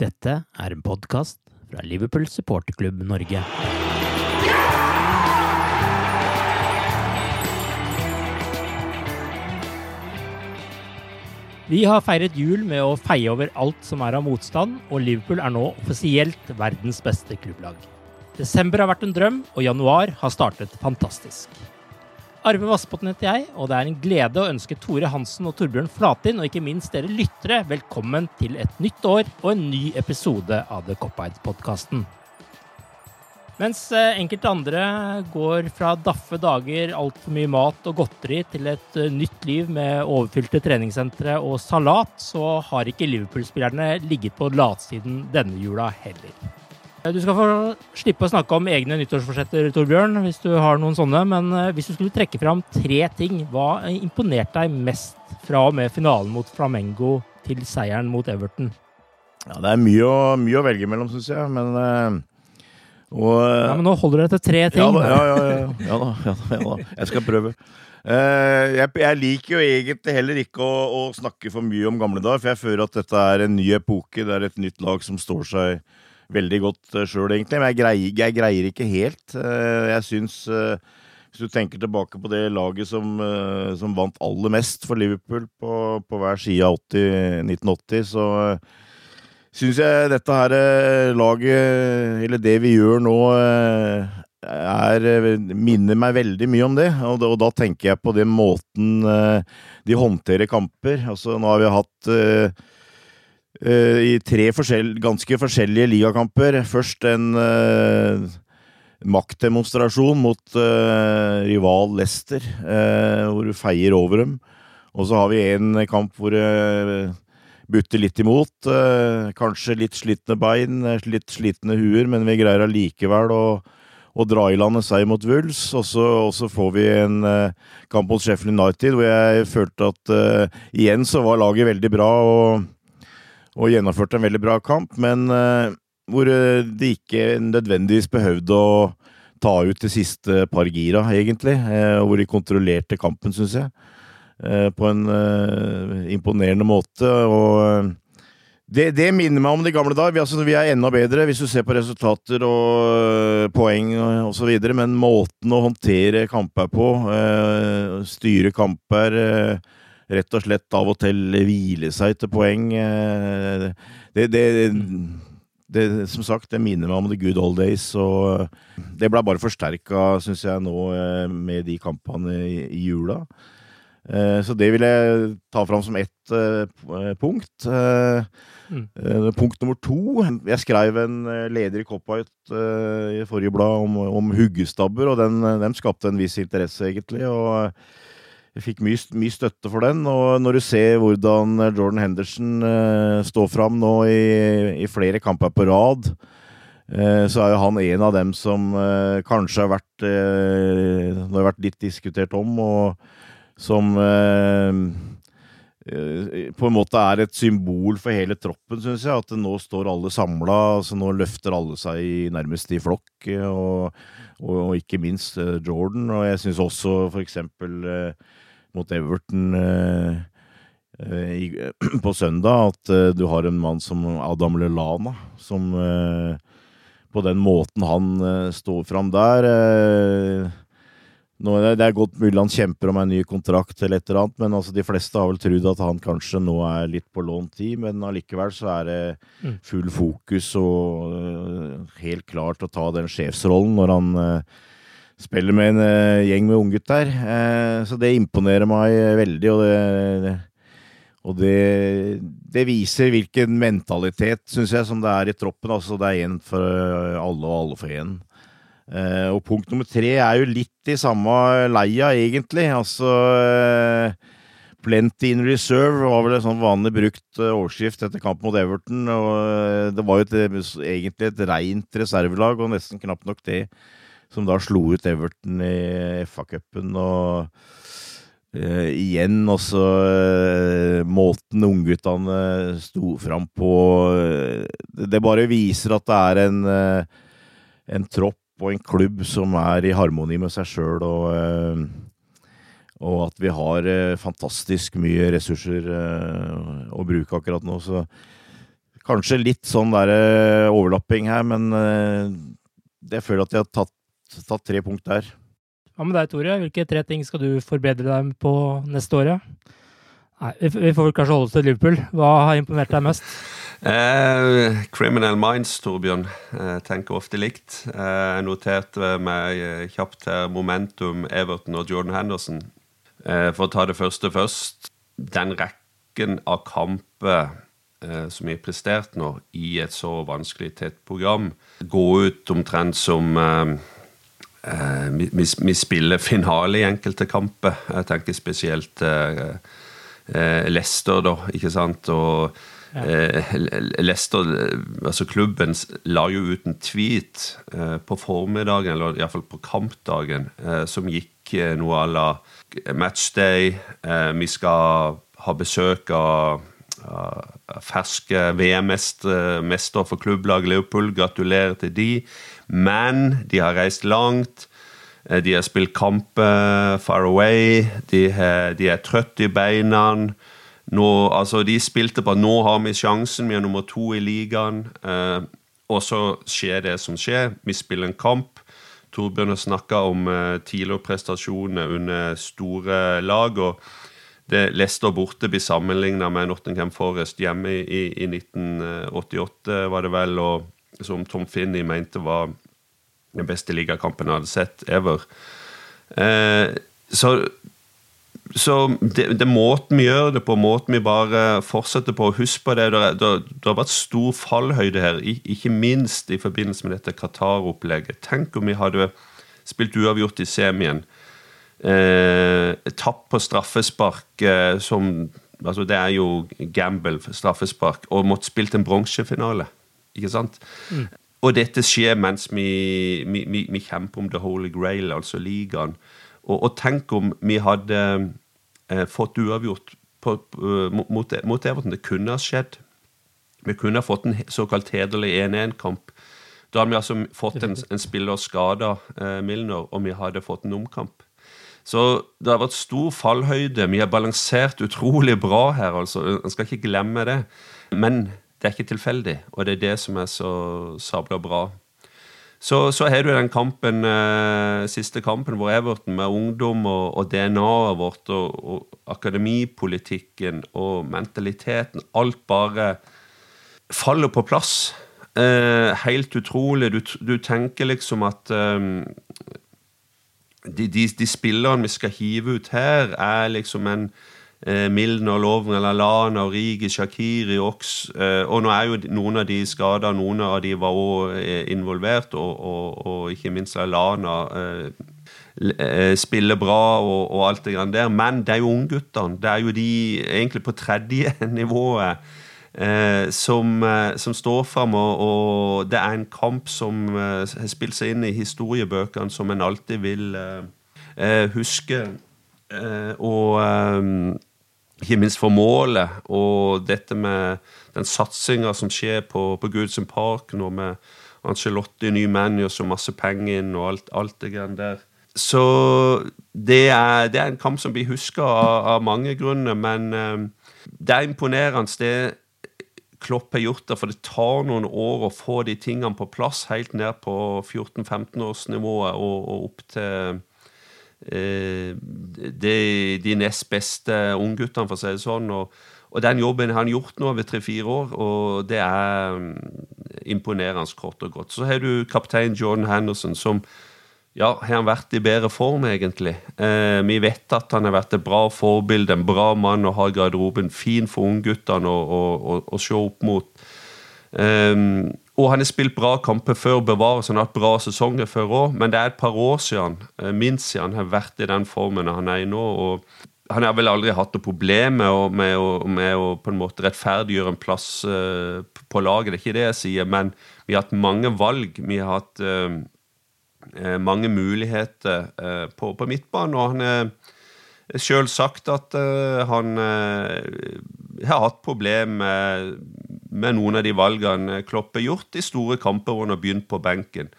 Dette er en podkast fra Liverpool supporterklubb Norge. Vi har feiret jul med å feie over alt som er av motstand, og Liverpool er nå offisielt verdens beste klubblag. Desember har vært en drøm, og januar har startet fantastisk. Arve Vassbotn heter jeg, og det er en glede å ønske Tore Hansen og Torbjørn Flatin, og ikke minst dere lyttere, velkommen til et nytt år og en ny episode av The Cop-Eyed-podkasten. Mens eh, enkelte andre går fra daffe dager, altfor mye mat og godteri, til et eh, nytt liv med overfylte treningssentre og salat, så har ikke Liverpool-spillerne ligget på latsiden denne jula heller. Eh, Du skal få slippe å snakke om egne nyttårsforsetter, Torbjørn, hvis du har noen sånne. Men hvis du skulle trekke fram tre ting, hva imponerte deg mest fra og med finalen mot Flamengo til seieren mot Everton? Ja, det er mye å, mye å velge mellom, syns jeg. Men eh, og, Ja, men nå holder det til tre ting. Ja ja, ja, ja, ja, da, ja, da, ja da. Jeg skal prøve. Eh, jeg, jeg liker jo egentlig heller ikke å, å snakke for mye om gamle dager, for jeg føler at dette er en ny epoke. Det er et nytt lag som står seg veldig godt uh, sjøl, egentlig. Men jeg greier, jeg greier ikke helt. Eh, jeg syns eh, Hvis du tenker tilbake på det laget som, eh, som vant aller mest for Liverpool på, på hver side av 80, 1980, så syns jeg dette her eh, laget, eller det vi gjør nå, eh, er, eh, minner meg veldig mye om det. Og, da. og da tenker jeg på den måten eh, de håndterer kamper. Altså, nå har vi hatt eh, eh, i tre forskjell, ganske forskjellige ligakamper. Først en eh, maktdemonstrasjon mot eh, rival Leicester, eh, hvor du feier over dem. Og så har vi en kamp hvor det butter litt imot. Eh, kanskje litt slitne bein, eh, litt slitne huer, men vi greier allikevel å, å dra i land en seier mot Wools. Og så, får vi en eh, kamp mot Sheffield United hvor jeg følte at uh, igjen så var laget veldig bra og, og gjennomførte en veldig bra kamp, men eh, hvor eh, de ikke nødvendigvis behøvde å ta ut de siste par gira, egentlig. eh, hvor de kontrollerte kampen, syns jeg. På en imponerende måte. Og det, det minner meg om de gamle dager. Vi, altså, vi er enda bedre hvis du ser på resultater og poeng osv. Men måten å håndtere kamper på, øh, styre kamper øh, Rett og slett av og til hvile seg til poeng. øh, det, det, det, som sagt, det minner meg om the good old days. Og det ble bare forsterka, syns jeg, nå øh, med de kampene i, jula. Eh, Så det vil jeg ta fram som ett eh, punkt. Eh, Mm. eh, Punkt nummer to. Jeg skrev en eh, leder i Cop-Out i forrige blad om, om huggestabber, og den, eh, den skapte en viss interesse, egentlig. og jeg fikk mye, mye støtte for den, og når du ser hvordan Jordan Henderson eh, står fram nå i, i flere kamper på rad, eh, så er jo han en av dem som eh, kanskje har vært eh, Det har vært litt diskutert om, og som eh, eh, på en måte er et symbol for hele troppen, syns jeg. At nå står alle samla. Altså nå løfter alle seg nærmest i flokk. Og, og, og ikke minst Jordan. Og jeg syns også for eksempel mot Everton i, på søndag at du har en mann som Adam Lelana, som på den måten han står fram der nå, det er godt mulig han kjemper om en ny kontrakt eller et eller annet, men altså, de fleste har vel trodd at han kanskje nå er litt på lånt tid, men allikevel så er det mm. full fokus og uh, helt klart å ta den sjefsrollen når han uh, spiller med en uh, gjeng med unggutter. Uh, så det imponerer meg veldig, og det, og det, det viser hvilken mentalitet, syns jeg, som det er i troppen. Altså, det er én for alle og alle for én. Uh, og punkt nummer tre er jo litt i samme leia, egentlig. Altså uh, Plenty in reserve var vel en sånn vanlig brukt uh, overskrift etter kamp mot Everton. og Det var jo et, egentlig et rent reservelag, og nesten knapt nok det, som da slo ut Everton i FA-cupen. og igjen, altså Måten ungguttene sto fram på Det bare viser at det er en, en tropp og en klubb som er i harmoni med seg sjøl, og, eh, og, at vi har eh, fantastisk mye ressurser eh, å bruke akkurat nå. Så kanskje litt sånn der overlapping her, men jeg føler at jeg har tatt, tatt tre punkt der. Hva med deg, Tore? Hvilke tre ting skal du forbedre deg på neste året? Nei, vi får kanskje holde oss til Liverpool. Hva har imponert deg mest? Eh, criminal Minds, Torbjørn. Eh, tenker ofte likt. Eh, jeg noterte meg eh, kjapt her momentum Everton og Jordan Henderson. Eh, for å ta det første først. Den rekken av kamper eh, som har prestert nå i et så vanskelig tett program, går ut omtrent som vi, vi, vi, spiller finale i enkelte kamper. Jeg tenker spesielt Leicester, da, ikke sant. og Eh, Leicester, altså klubben, la jo ut en tweet eh, på formiddagen, eller iallfall på kampdagen, eh, som gikk eh, noe à la matchday. Eh, vi skal ha besøk av, ferske VM-mester for klubblaget Leopold. Gratulerer til de. Men de har reist langt. Eh, de har spilt kamper far away. De, de er trøtte i beina. Nå, altså, de spilte på at nå har vi sjansen, vi er nummer to i ligaen. Eh, og så skjer det som skjer. Vi spiller en kamp. Torbjørn har snakka om eh, tidligere prestasjoner under store lag. og det Leicester borte blir sammenligna med Nottingham Forest hjemme i, i, 1988, var det vel, og som Tom Finney mente var den beste ligakampen han hadde sett ever. Eh, så så det, det, måten vi gjør det på, måten vi bare fortsetter på Husk på det, det, det, det har vært stor fallhøyde her, ikke minst i forbindelse med dette Qatar-opplegget. Tenk om vi hadde spilt uavgjort i semien. Eh, tapp på straffespark, eh, som altså Det er jo gamble, straffespark, og måtte spilt en bronsefinale. Ikke sant? Mm. Og dette skjer mens vi, vi, vi, vi, kjemper om the holy grail, altså ligaen. Og, og tenk om vi hadde eh, fått uavgjort på, mot, mot, Everton. Det kunne ha skjedd. Vi kunne ha fått en såkalt hederlig 1-1-kamp. Da hadde vi altså fått en, en spiller skada, eh, Milner, og vi hadde fått en omkamp. Så det har vært stor fallhøyde. Vi har balansert utrolig bra her, altså. En skal ikke glemme det. Men det er ikke tilfeldig, og det er det som er så sabla bra. Så, så har du den kampen, eh, siste kampen hvor Everton med ungdom og, og DNA-et vårt og, og, akademipolitikken og mentaliteten Alt bare faller på plass. Eh, helt utrolig. Du, du, tenker liksom at eh, de, de, de spillerne vi skal hive ut her, er liksom en Milner, Lovren, Lallana, Rigi, Shakiri, Ox. Eh, og nå er jo noen av de skada, noen av de var òg eh, involvert, og, og, og, ikke minst Lallana eh, eh, spiller bra og, og, alt det grann der. Men det er jo ungguttene. Det er jo de egentlig på tredje nivået. Eh, som, eh, som, står fram, og, og, det er en kamp som har spilt seg inn i historiebøkene, som en alltid vil huske. og ikke minst for målet og dette med den satsinga som skjer på, på Goodson Park nå med Angelotti, ny manager, så masse penger inn og alt, alt det greiene der. Så det er, det er, en kamp som blir huska av, av, mange grunner, men uh, det er imponerende det Klopp har gjort det, for det tar noen år å få de tingene på plass, helt ned på 14-15-årsnivået og, og, opp til de, de nest beste ungguttene, for å si det sånn. og og den jobben har han gjort nå over tre-fire år, og det er um, imponerende kort og godt. Så har du kaptein Jordan Henderson, som ja, har han vært i bedre form, egentlig. Eh, vi vet at han har vært et bra forbilde, en bra mann å ha i garderoben. Fin for ungguttene å, å, å, å, se opp mot. Um, og han har spilt bra kamper før, bevares. Han har hatt bra sesonger før òg, men det er et par år siden, eh, minst siden han har vært i den formen han er i nå. og han har vel aldri hatt noe problem med, med, med, å på en måte rettferdiggjøre en plass uh, på laget, det er ikke det jeg sier, men vi har hatt mange valg. Vi har hatt uh, mange muligheter uh, på, på midtbanen, og han har sjøl sagt at han har hatt problemer med, med, noen av de valgene Klopp har gjort i store kamper hvor han har begynt på benken.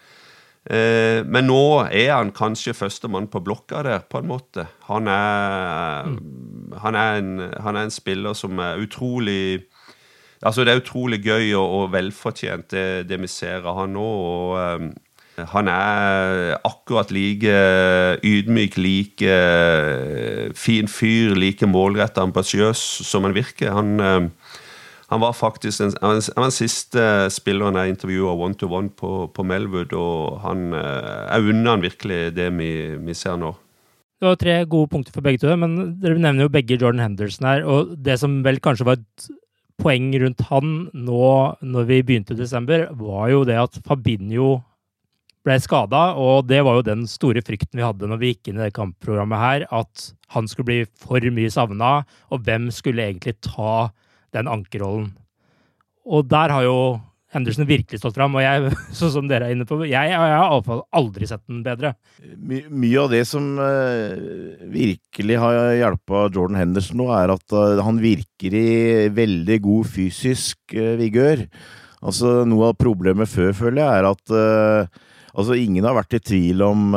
Eh, men nå er han kanskje førstemann på blokka der, på en måte. Han er, mm. han, er en, han er, en, spiller som er utrolig Altså, det er utrolig gøy og, og velfortjent, det, det, vi ser av han nå. og um, han er akkurat like ydmyk, like fin fyr, like målretta ambisiøs som han virker. Han, han var faktisk den, han var den siste spilleren jeg intervjua one-to-one på, på Melwood, og han, eh, jeg unner han virkelig det vi, vi ser nå. Det var tre gode punkter for begge to, men dere nevner jo begge Jordan Henderson her. Og det som vel kanskje var et poeng rundt han nå når vi begynte i desember, var jo det at Fabinho ble skada, og det var jo den store frykten vi hadde når vi gikk inn i det kampprogrammet her, at han skulle bli for mye savna, og hvem skulle egentlig ta den ankerrollen. Og der har jo Henderson virkelig stått fram, og jeg, sånn som dere er inne på, jeg, jeg har iallfall aldri sett den bedre. My, mye av det som uh, virkelig har hjulpet Jordan Henderson nå, er at uh, han virker i veldig god fysisk uh, vigør. Altså, noe av problemet før, føler jeg, er at altså, ingen har vært i tvil om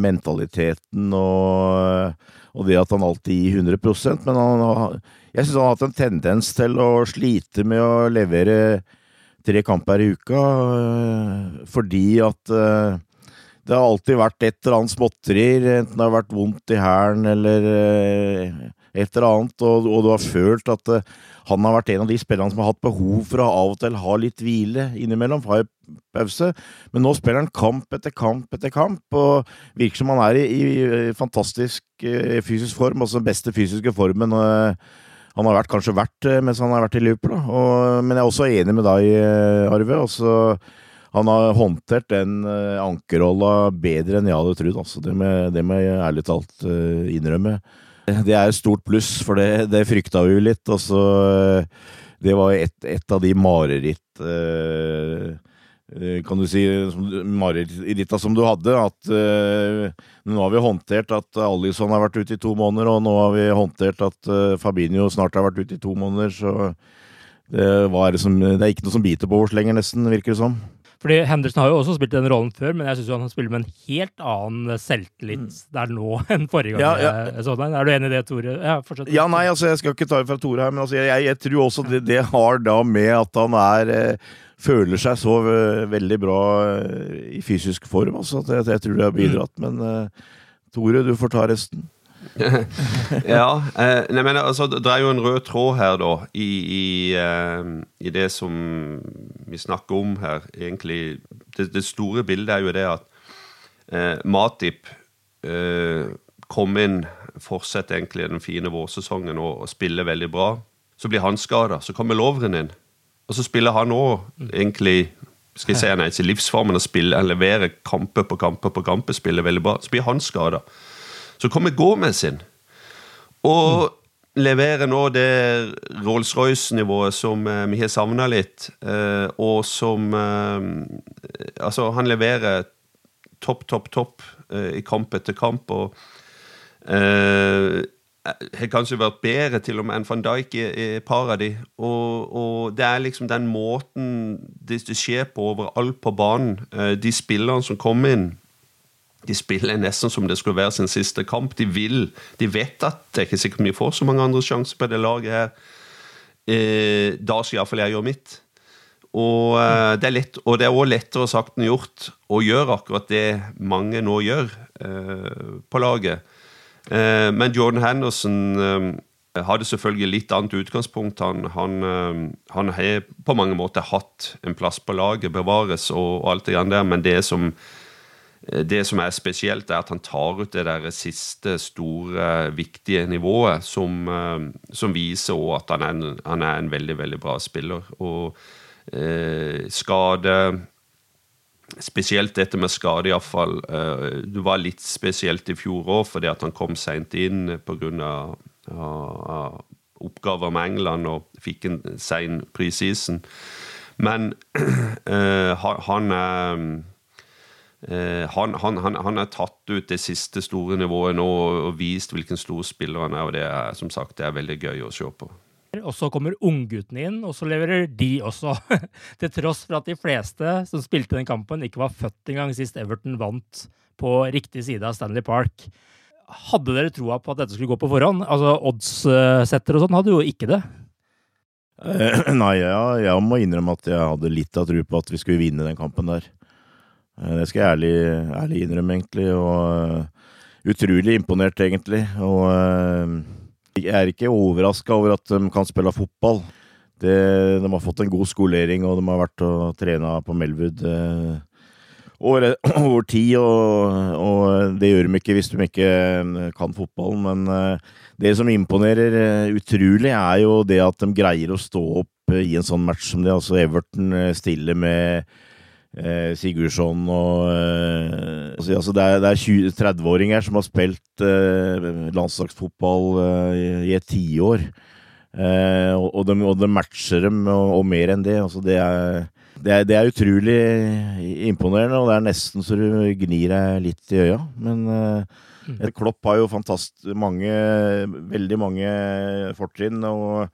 mentaliteten og, og, det at han alltid gir 100% men han, jeg syns han har hatt en tendens til å slite med å levere tre kamper i uka, uh, fordi at uh, det har alltid vært et eller annet småtterier, enten det har vært vondt i hælen eller et eller annet, og, og, du har følt at han har vært en av de spillerne som har hatt behov for å av og til ha litt hvile innimellom, ha en pause. Men nå spiller han kamp etter kamp etter kamp, og virker som han er i, i fantastisk fysisk form, altså den beste fysiske formen. Uh, han har vært, kanskje vært mens han har vært i Liverpool. Og, men jeg er også enig med deg, Arve. Også, han har håndtert den uh, ankerrolla bedre enn jeg hadde trodd. Altså. Det, må jeg ærlig talt uh, innrømme. Det er et stort pluss, for det, det frykta vi jo litt. Og så Det var et, et av de mareritt uh, Eh, kan du si, mareritta som du hadde. At uh, nå har vi håndtert at Alison har vært ute i to måneder, og nå har vi håndtert at uh, Fabinho snart har vært ute i to måneder. Så det, som, det, er ikke noe som biter på oss lenger, nesten, virker det som. Fordi Henderson har jo også spilt den rollen før, men jeg syns han spiller med en helt annen selvtillit mm. der nå enn forrige gang. Ja, ja. Sånn. Er du enig i det, Tore? Ja, fortsett. Ja, nei, altså, jeg skal ikke ta det fra Tore her, men altså, jeg, jeg, tror også det, det, har da med at han er eh, føler seg så eh, veldig bra eh, i fysisk form. Altså, at jeg, jeg tror det har bidratt. Men uh, Tore, du får ta resten. Ja. Eh, nei, men altså, Det er jo en rød tråd her, da, i, i, eh, i det som vi snakker om her. Egentlig, det, det store bildet er jo det at eh, Matip eh, kom inn, fortsetter egentlig den fine vårsesongen og, og spiller veldig bra. Så blir han skada. Så kommer Lovren inn. Og så spiller han òg egentlig skal jeg si er ikke livsformen å spille, han leverer kamper på kamper på kamper, spiller veldig bra. Så blir han skada. Så kommer Gomez inn og mm. leverer nå det Rolls-Royce-nivået som eh, vi har savna litt, eh, og som eh, Altså, han leverer topp, topp, topp eh, i kamp etter kamp, og eh, har kanskje vært bedre til og med enn van Dijk i, i par av de. Og, og, det er liksom den måten det, det skjer på overalt på banen. De spillerne som kommer inn, de spiller nesten som det skulle være sin siste kamp. De vil, de vet at det er ikke sikkert vi får så mange andre sjanser på det laget her. Da skal iallfall jeg gjøre mitt. Og eh, det er lett, og det er også lettere sagt enn gjort å gjøre akkurat det mange nå gjør eh, på laget. Eh, men Jordan Henderson eh, hadde selvfølgelig litt annet utgangspunkt. Han, han, eh, han, har på mange måter hatt en plass på laget, bevares og, og alt det der, men det som, eh, det som er spesielt, er at han tar ut det der siste store, viktige nivået, som, som viser at han er, en, han er en veldig, veldig bra spiller. og eh, skade Spesielt dette med skade, iallfall. Eh, det var litt spesielt i fjor òg, fordi at han kom seint inn pga. oppgaver med England og fikk en sein preseason. Men eh, han er han, han, han, han, er tatt ut det siste store nivået nå og vist hvilken stor spiller han er. og Det er som sagt, det er veldig gøy å se på. Og så kommer ungguttene inn, og så leverer de også. Til tross for at de fleste som spilte den kampen, ikke var født engang sist Everton vant på riktig side av Stanley Park. Hadde dere troa på at dette skulle gå på forhånd? Altså Oddssetter og sånn hadde jo ikke det. Eh, nei, jeg, jeg må innrømme at jeg hadde litt av tro på at vi skulle vinne den kampen der. Eh, det skal jeg ærlig, ærlig innrømme, egentlig. Og uh, utrolig imponert, egentlig. Og uh, jeg er ikke overraska over at de kan spille fotball. Det, de har fått en god skolering, og de har vært og trena på Melwood eh, over, over, tid. Og, og, det gjør de ikke hvis de ikke eh, kan fotball. Men eh, det som imponerer eh, utrolig, er jo det at de greier å stå opp eh, i en sånn match som det. Altså Everton stiller med eh, Sigurdsson og eh, altså Det er, er 30-åringer som har spilt eh, landslagsfotball eh, i, i et tiår. Eh, og, og, de, og de matcher dem, og, og, mer enn det. Altså det, er, det, er, det er utrolig imponerende, og det er nesten så du gnir deg litt i øya. Men eh, mm. Klopp har jo mange, veldig mange fortrinn. og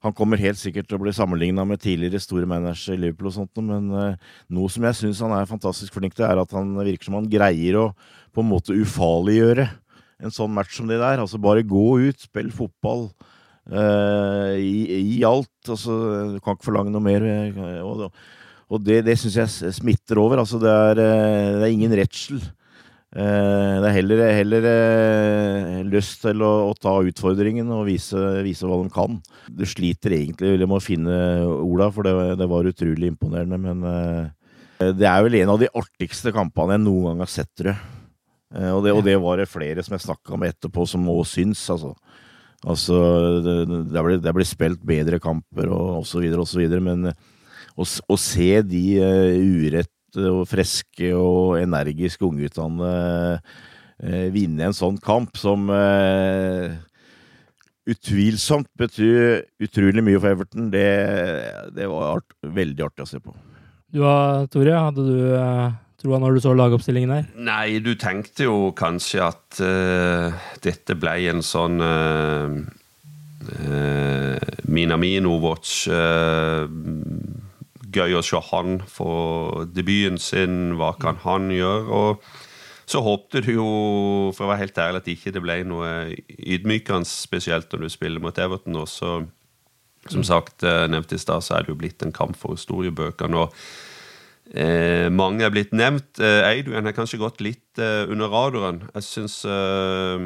han kommer helt sikkert til å bli sammenligna med tidligere store managere i Liverpool og sånt, men uh, noe som jeg syns han er fantastisk flink til, er at han virker som han greier å på en måte ufarliggjøre en sånn match som det der. Altså bare gå ut, spill fotball. Uh, i, i, alt. Altså, du kan ikke forlange noe mer. Eh, og, og det, det syns jeg smitter over. Altså, det er, det er ingen redsel. Eh, det er heller, heller eh, lyst til å, å, ta utfordringen og vise, vise, hva de kan. Du sliter egentlig med å finne orda, for det, det, var utrolig imponerende. Men uh, det er vel en av de artigste kampene jeg noen gang har sett, tror jeg. Og, det, og det var det flere som jeg snakka med etterpå, som òg syns, altså. Altså, det, det ble spilt bedre kamper og osv., osv., men å, å, se de uh, urett og friske og energiske ungguttene eh, vinne en sånn kamp, som eh, utvilsomt betyr utrolig mye for Everton, det, det var art, veldig artig å se på. Du da, Tore, hadde du uh, troa når du så lagoppstillingen her? Nei, du tenkte jo kanskje at uh, dette ble en sånn uh, uh, Minamino-watch. Gøy å se han få debuten sin. Hva kan han gjøre? Og så håpte du jo, for å være helt ærlig, at det ikke ble noe ydmykende, spesielt når du spiller mot Everton. Og så, som sagt, eh, nevnt i stad, så er det jo blitt en kamp for historiebøkene. og Eh, mange er blitt nevnt. Eh, Eiduan har kanskje gått litt eh, under radaren. Jeg syns eh,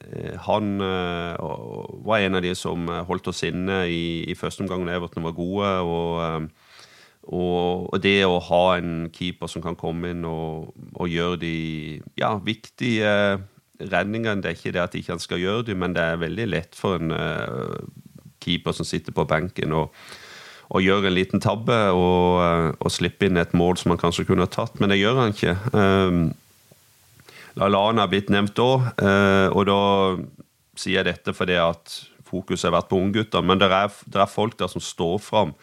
eh, han var en av de som holdt oss inne i, i første omgang da Everton var gode. og og, det å ha en keeper som kan komme inn og, og gjøre de ja, viktige redningene Det er ikke det at ikke han skal gjøre dem, men det er veldig lett for en uh, keeper som sitter på benken og, og gjør en liten tabbe og, uh, og slippe inn et mål som han kanskje kunne ha tatt, men det gjør han ikke. Um, Lallana har blitt nevnt òg, uh, og da sier jeg dette fordi at fokuset har vært på unggutter, men det er, er folk der som står fram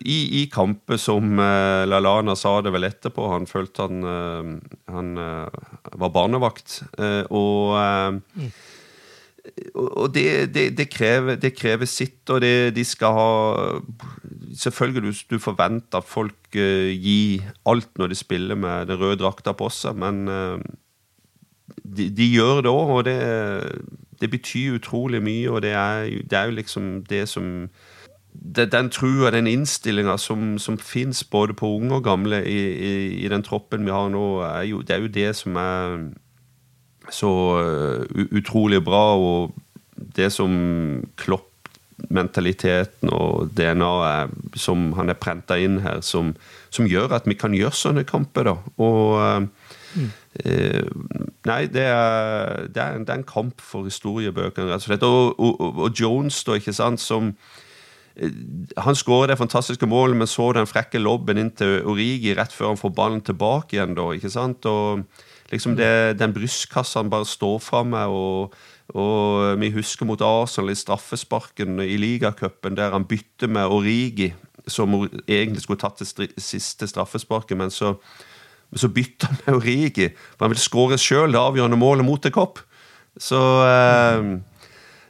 i, i kamper som uh, Lalana sa det vel etterpå, han følte han, uh, han uh, var barnevakt. og mm. og det, det, det, krever, det, krever, sitt, og de skal ha Selvfølgelig du, du forventer at folk gir alt når de spiller med den røde drakta på seg, men de, de, gjør det òg, og det, det, betyr utrolig mye, og det er, det er jo liksom det som det, Den trua, den innstillinga som, som fins både på unge og gamle i, i, i, den troppen vi har nå, er jo, det er jo det som er så uh, utrolig bra. Og det som Klopp mentaliteten og DNA-et som han er prenta inn her, som, som, gjør at vi kan gjøre sånne kamper. da. Og mm. eh, Nei, det er, det, er, det er, en kamp for historiebøkene, rett og slett. Og, og, og Jones, da, ikke sant, som han skårer det fantastiske målet, men så den frekke lobben inn til Origi rett før han får ballen tilbake igjen. da, ikke sant? Og liksom det, Den brystkassa han bare står framme og og vi husker mot Arsenal i straffesparken i ligacupen, der han bytter med Origi, som egentlig skulle tatt det siste straffesparket, men så, så bytter han med Origi. For han vil skåre sjøl det avgjørende målet mot en kopp. Så eh, eh,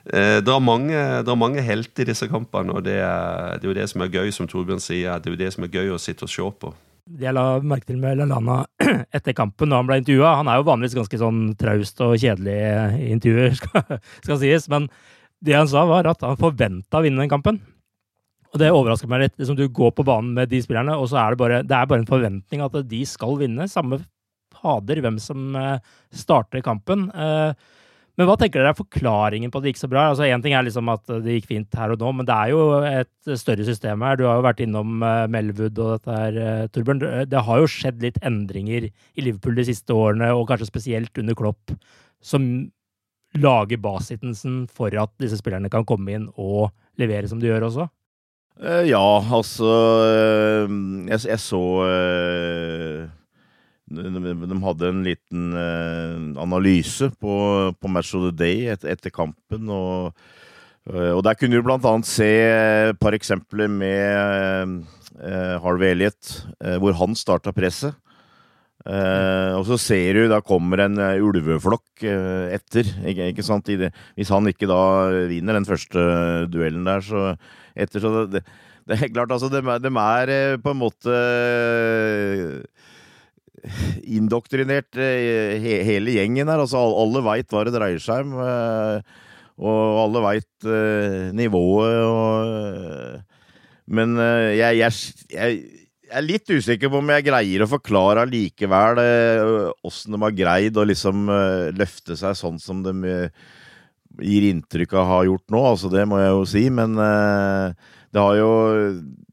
det, er mange, det er mange helter i disse kampene, og det er, det er jo det som er gøy, som Torbjørn sier. Det er jo det som er gøy å sitte og se på det jeg la merke til med Lallana etter kampen da han ble intervjua Han er jo vanligvis ganske sånn traust og kjedelig i intervjuer, skal, skal, sies. Men det han sa, var at han forventa å vinne den kampen. Og det overrasker meg litt. Liksom, du går på banen med de spillerne, og så er det bare, det er bare en forventning at de skal vinne. Samme fader hvem som eh, starter kampen. Uh, men hva tenker dere er forklaringen på at det gikk så bra? Altså Én ting er liksom at det gikk fint her og nå, men det er jo et større system her. Du har jo vært innom uh, Melwood og dette her, uh, Torbjørn. Det har jo skjedd litt endringer i Liverpool de siste årene, og kanskje spesielt under Klopp, som lager basitensen for at disse spillerne kan komme inn og levere som de gjør også? Uh, ja, altså jeg, jeg, så de hadde en liten uh, analyse på, på, Match of the Day et, etter kampen. Og, uh, og, der kunne du annet se et par eksempler med uh, Harvey Elliot, hvor han starta presset. og så ser du, da kommer en ulveflokk etter. Ikke, sant? Hvis han ikke da vinner den første duellen der, så etter så det, det er klart, altså, de er på en måte indoktrinert eh, he hele gjengen her. Altså, alle veit hva det dreier seg om. Eh, og alle veit uh, nivået og Men uh, jeg, jeg, jeg, er litt usikker på om jeg greier å forklare allikevel åssen de har greid å liksom løfte seg sånn som de gir inntrykk av å ha gjort nå. Altså, det må jeg jo si. Men det har jo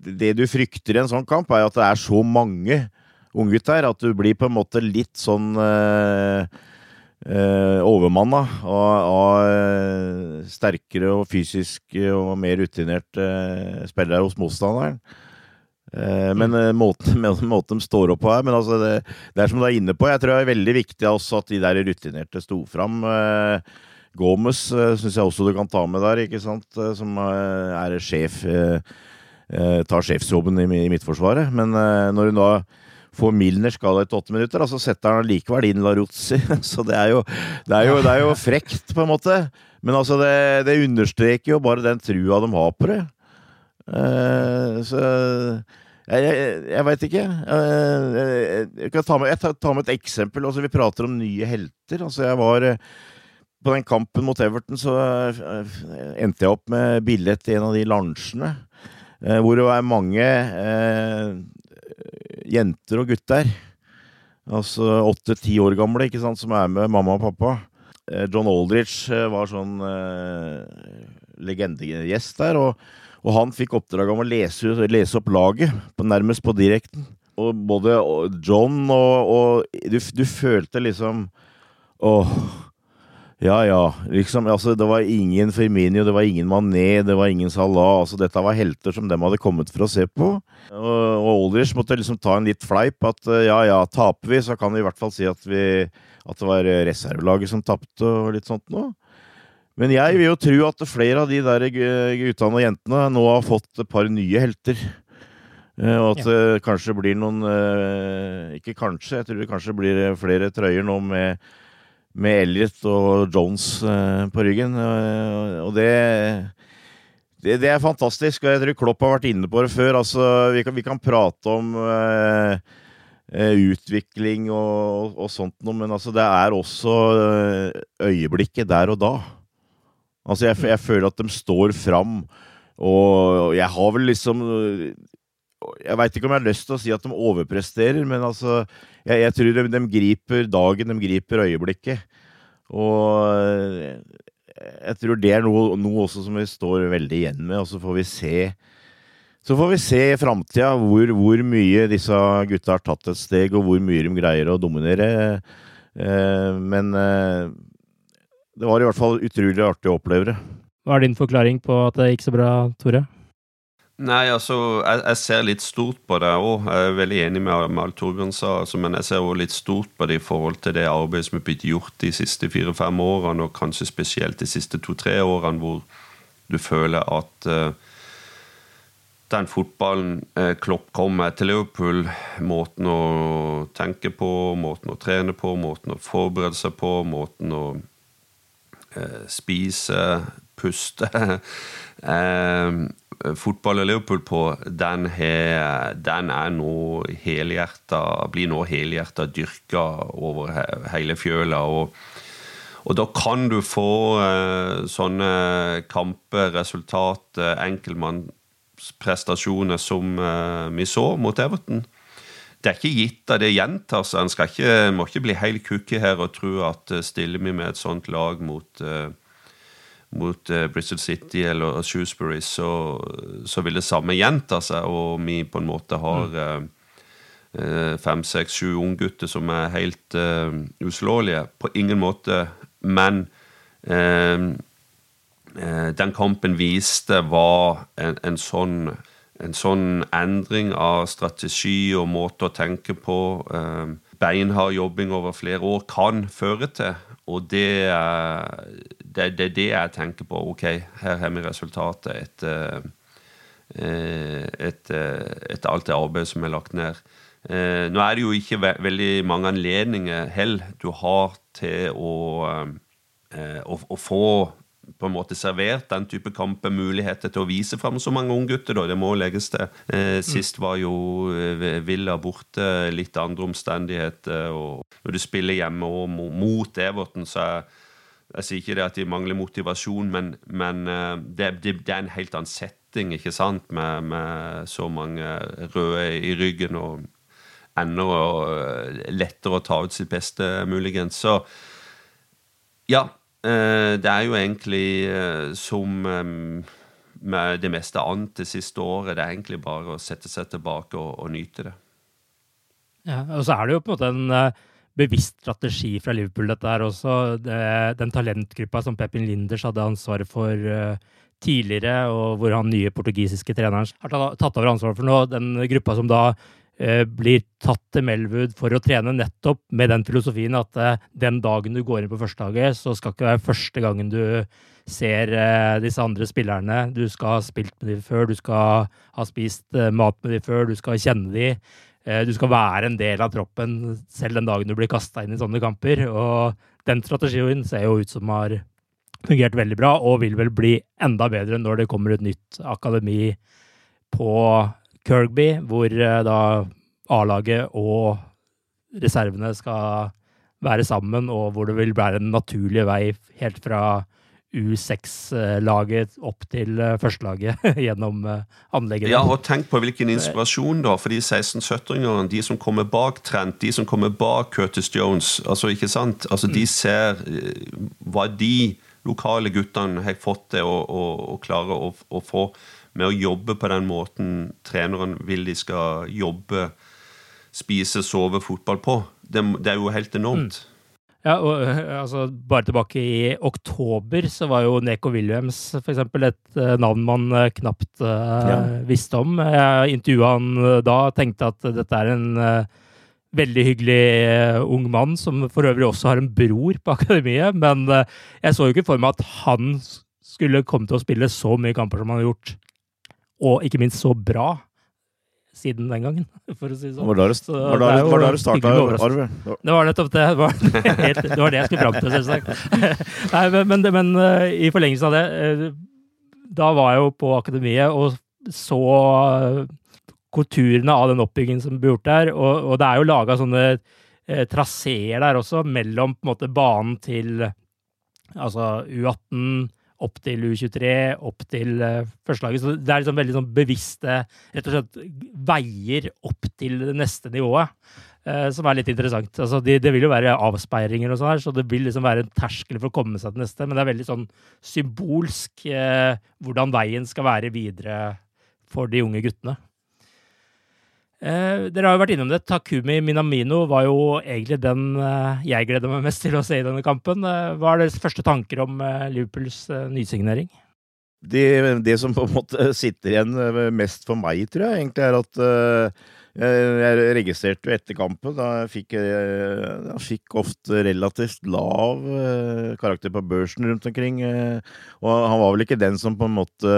Det du frykter i en sånn kamp, er at det er så mange unggutt her, at du blir på en måte litt sånn eh, eh, overmanna av, av eh, sterkere og fysisk og mer rutinerte eh, spillere hos motstanderen. Eh, men eh, måten, måten, de står opp på her Men altså det, det, er som du er inne på. Jeg tror det er veldig viktig også at de der rutinerte sto fram. Gomez syns jeg også du kan ta med der, ikke sant? som er sjef. tar sjefsjobben i Midtforsvaret. Men når hun da får Milner skala etter åtte minutter, og så setter han likevel inn Laruzzi. Så det er, jo, det, er jo, det er jo, frekt, på en måte. Men altså, det, det understreker jo bare den trua de har på det. Uh, så jeg, jeg, jeg veit ikke. Uh, jeg kan ta med, jeg tar med et eksempel. Altså, vi prater om nye helter. Altså, jeg var uh, På den kampen mot Everton så endte jeg opp med billett i en av de lunsjene. hvor det var mange jenter og gutter. Altså åtte-ti år gamle, ikke sant, som er med mamma og pappa. Eh, John Aldrich eh, var sånn eh, legendegjest der, og, og, han fikk oppdrag om å lese, lese opp laget, på, nærmest på direkten. Og både John og, og du, du, følte liksom Åh ja, ja. Liksom, altså, det var ingen Firminio, det var ingen Mané, det var ingen Salah. Altså, dette var helter som dem hadde kommet for å se på. Og, og Aldrich måtte liksom ta en litt fleip at eh, ja, ja, taper vi, så kan vi i hvert fall si at, vi, at det var reservelaget som tapte, og litt sånt noe. Men jeg vil jo tro at flere av de der guttene og jentene nå har fått et par nye helter. Eh, og at det kanskje blir noen eh, Ikke kanskje, jeg tror det kanskje blir flere trøyer nå med med Elliot og Jones eh, på ryggen. Eh, og det, det, det er fantastisk. Og jeg tror Klopp har vært inne på det før. Altså, vi, kan, vi kan prate om uh, utvikling og, og, sånt noe, men altså, det er også øyeblikket der og da. Altså, jeg, jeg føler at de står fram, og jeg har vel liksom jeg veit ikke om jeg har lyst til å si at de overpresterer, men altså Jeg, jeg tror de, de, griper dagen, de griper øyeblikket. Og jeg tror det er noe, noe, også som vi står veldig igjen med, og så får vi se så får vi se i framtida hvor, hvor, mye disse gutta har tatt et steg, og hvor mye de greier å dominere. Eh, men eh, det var i hvert fall utrolig artig å oppleve det. Hva er din forklaring på at det gikk så bra, Tore? Nei, altså, jeg, jeg, ser litt stort på det òg. Jeg er veldig enig med, med alt Torbjørn sa. Altså, men jeg ser òg litt stort på det i forhold til det arbeidet som er blitt gjort de siste fire-fem årene, og kanskje spesielt de siste to-tre årene, hvor du føler at uh, den fotballen uh, Klopp kom med til Liverpool, måten å tenke på, måten å trene på, måten å forberede seg på, måten å uh, spise, puste fotball og Liverpool på, den, he, den er nå Blir nå helhjerta dyrka over hele fjøla. og og da kan du få eh, sånne kamper, resultat, eh, enkeltmannsprestasjoner som eh, vi så mot Everton. Det er ikke gitt at det gjentar seg. En må ikke bli helt kukke her og tro at eh, stiller vi med et sånt lag mot eh, mot uh, Bristol City eller Shrewsbury, så, så, vil det samme gjenta seg, og vi på en måte har eh, fem, seks, sju unggutter som er helt eh, uslåelige. På ingen måte. Men den kampen viste hva en, en, sånn, en, sånn endring av strategi og måte å tenke på, beinhard jobbing over flere år, kan føre til. Og det er det, det, det jeg tenker på. Ok, her har vi resultatet etter, et, et, etter alt det arbeidet som er lagt ned. Eh, nå er det jo ikke ve veldig mange anledninger hell du har til å, eh, å, å, få på en måte servert den type kamper, muligheter til å vise fram så mange unggutter. Det må legges til. sist var jo Villa borte, litt andre omstendigheter. og Når du spiller hjemme og mot Everton, så er jeg sier ikke det at de mangler motivasjon, men, men eh, det, det, det, er en helt annen setting, ikke sant, med, med så mange røde i ryggen og enda eh, lettere å ta ut sitt beste, muligens. Så ja. Eh, det er jo egentlig som med det meste annet det siste året. Det er egentlig bare å sette seg tilbake og, og nyte det. Ja, og så er det jo på en måte en bevisst strategi fra Liverpool, dette her også. Den talentgruppa som Pepin Linders hadde ansvaret for tidligere, og hvor han nye portugisiske treneren har tatt over ansvaret for nå. Den gruppa som da blir tatt til Melwood for å trene nettopp med den filosofien at uh, den dagen du går inn på førstelaget, så skal ikke være første gangen du ser disse andre spillerne. Du skal ha spilt med dem før, du skal ha spist mat med dem før, du skal kjenne dem. Eh, du skal være en del av troppen selv den dagen du blir kasta inn i sånne kamper. Og den strategien ser jo ut som har fungert veldig bra, og vil vel bli enda bedre når det kommer et nytt akademi på Kirkby, hvor eh, da A-laget og reservene skal være sammen, og hvor det vil være en naturlig vei helt fra U6-laget opp til eh, førstelaget gjennom eh, anlegget. Ja, og tenk på hvilken inspirasjon da, for de 16-17-åringene, de som kommer bak Trent, de som kommer bak Curtis Jones. altså ikke sant? Altså De mm. ser hva de lokale guttene har fått til å, å, å klare å, å, få med å jobbe på den måten treneren vil de skal jobbe, spise, sove fotball på. Det, det er jo helt enormt. Mm. Ja, og altså, Bare tilbake i oktober så var jo Neko Williams for eksempel, et uh, navn man uh, knapt uh, ja. visste om. Jeg intervjua han da og tenkte at dette er en veldig hyggelig ung mann, som for øvrig også har en bror på akademiet. Men jeg så jo ikke for meg at han skulle komme til å spille så mye kamper som han har gjort, og ikke minst så bra. siden den gangen, for å si sånn. Det Så var er det det starta. Arve? Det var nettopp det. Det var, helt, det, var det jeg skulle fram til, selvsagt. Nei, men, men, men eh, i forlengelsen av det eh, Da var jeg jo på akademiet og så eh, konturene av den oppbyggingen som ble gjort der. Og, og det er jo laga sånne eh, traseer der også, mellom på en måte banen til altså U18 opp til U23, opp til uh, førstelaget. Så det er liksom veldig sånn bevisste rett og slett veier opp til det neste nivået. eh, som er litt interessant. Altså, det, det vil jo være avspeiringer og sånn her, så det vil liksom være en terskel for å komme seg til neste. Men det er veldig sånn symbolsk eh, hvordan veien skal være videre for de unge guttene. Eh, dere har jo vært innom det. Takumi Minamino var jo egentlig den eh, jeg gleder meg mest til å se i denne kampen. Eh, hva er deres første tanker om eh, Liverpools eh, nysignering? det, det som på en måte sitter igjen eh, mest for meg, tror jeg, egentlig er at jeg registrerte jo etter kampen da jeg fikk, eh, jeg fikk ofte relativt lav eh, karakter på børsen rundt omkring. eh, Og han var vel ikke den som på en måte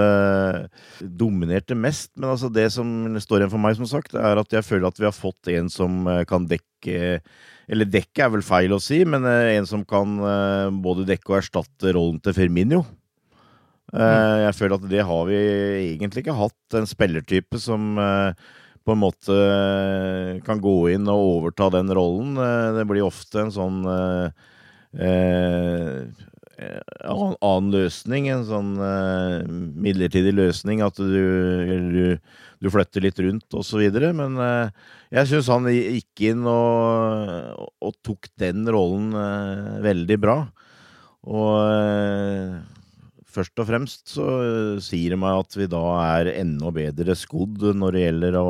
dominerte mest. Men altså det som står igjen for meg, som sagt, er at jeg føler at vi har fått en som eh, kan dekke Eller dekke er vel feil å si, men eh, en som kan eh, både dekke og erstatte rollen til Firminio. Eh, Jeg føler at det har vi egentlig ikke hatt. En spillertype som eh, på en måte eh, kan gå inn og overta den rollen. Eh, Det blir ofte en sånn eh, eh, annen løsning, en sånn eh, midlertidig løsning. At du, du, flytter litt rundt osv. Men eh, jeg syns han gikk inn og, og tok den rollen veldig bra. Og først og fremst så eh, sier det meg at vi da er enda bedre skodd når det gjelder å,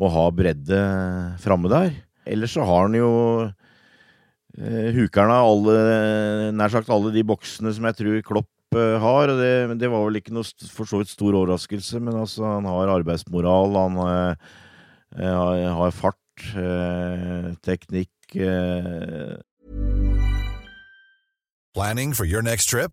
å ha bredde framme der. Ellers så har han jo eh, hukeren av alle, nær sagt alle de boksene som jeg tror Klopp eh, har. og det, det var vel ikke noe for så vidt stor overraskelse, men altså, han har arbeidsmoral, han eh, eh, har, fart, eh, teknikk Planning for your next trip?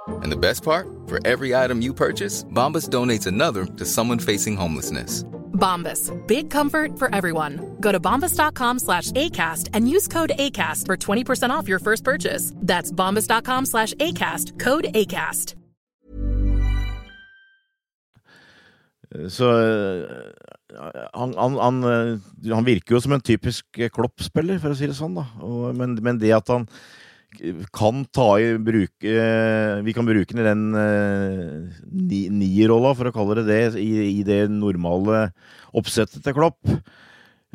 And the best part? For every item you purchase, Bombas donates another to someone facing homelessness. Bombas. Big comfort for everyone. Go to bombas.com slash ACAST and use code ACAST for 20% off your first purchase. That's bombas.com slash ACAST. Code ACAST. Så eh, han, han, han, eh, han, virker jo som en typisk Klopp-spiller, for å si det sånn. da. Og, men, men, det at han kan ta i bruke Vi kan bruke den i den uh, nierrolla, for å kalle det det, i, i det normale oppsettet til Klopp.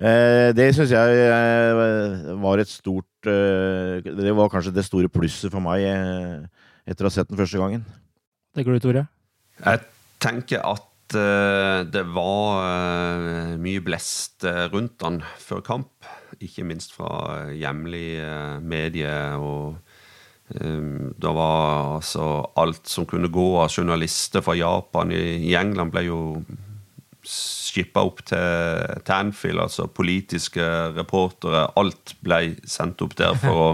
Uh, det syns jeg var et stort Det var kanskje det store plusset for meg etter å ha sett den første gangen. Tenker du, Tore? Jeg tenker at det var mye blest rundt han før kamp ikke minst fra hjemlige eh, medier. og um, Det var altså alt som kunne gå av journalister fra Japan. I, i England ble jo skippa opp til, Tanfield, altså politiske reportere. Alt ble sendt opp der for å,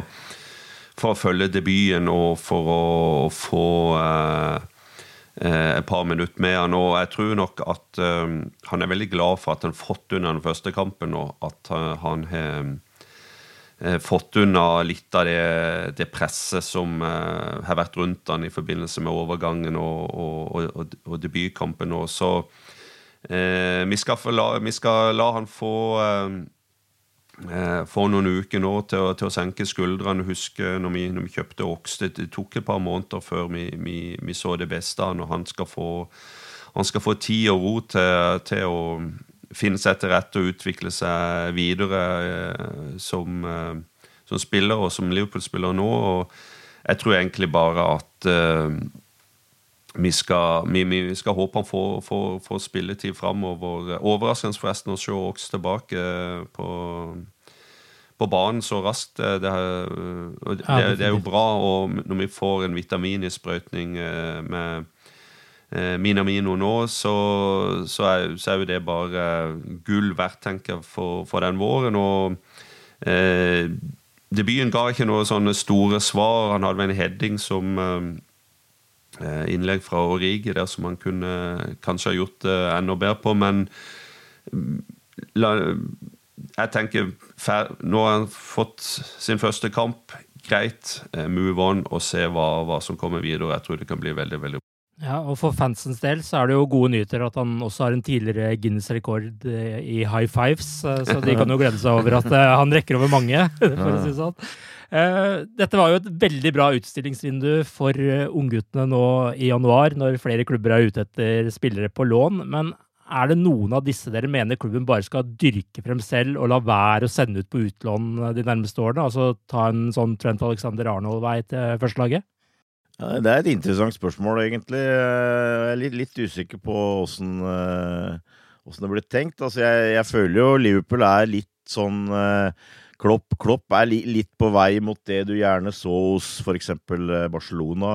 for å følge debuten og for å, å få uh, et par minutter med han. Og jeg tror nok at um, han er veldig glad for at han fått unna den første kampen, og at han har uh, fått unna litt av det, det presset som har vært rundt han i forbindelse med overgangen og, og, og, og debutkampen. Og så vi skal, la, vi, skal la, han få eh, for noen uker nå til å, til å senke skuldrene. Husker når vi, når vi kjøpte Oks, det, tok et par måneder før vi, vi, vi så det beste av han skal få, han skal få tid og ro til, til, å finne seg til rette og utvikle seg videre eh, som, eh, som, spiller og som Liverpool-spiller nå. og jeg tror egentlig bare at eh, vi skal, vi, vi skal, håpe han får, får, får spilletid framover. Overraskende forresten å se Ox tilbake på, på banen så raskt. Det, det, det, det, er jo bra og når vi får en vitamininnsprøytning eh, med eh, Minamino nå, så, så, er, så, er, jo det bare gull verdt, tenker jeg, for, for den våren. og eh, Debuten ga ikke noen sånne store svar. Han hadde en heading som eh, Eh, innlegg fra Origi der som han kunne kanskje ha gjort det enda bedre på, men mm, la, jeg tenker Nå har han fått sin første kamp. Greit, eh, move on og se hva, hva som kommer videre. Jeg tror det kan bli veldig, veldig bra. Ja, og For fansens del så er det jo gode nyheter at han også har en tidligere Guinness-rekord eh, i high fives. Så de kan jo glede seg over at han rekker over mange, for å si sånn. Eh, dette var jo et veldig bra utstillingsvindu for eh, ungguttene nå i januar, når flere klubber er ute etter spillere på lån. Men er det noen av disse dere mener klubben bare skal dyrke frem selv og la være å sende ut på utlån de nærmeste årene? Altså ta en sånn Trent Alexander Arnold-vei til førstelaget? Ja, det er et interessant spørsmål, egentlig. Jeg er litt, litt usikker på åssen eh, det blir tenkt. Altså, jeg, jeg, føler jo Liverpool er litt sånn Klopp, Klopp er li, litt på vei mot det du gjerne så hos f.eks. Eh, Barcelona.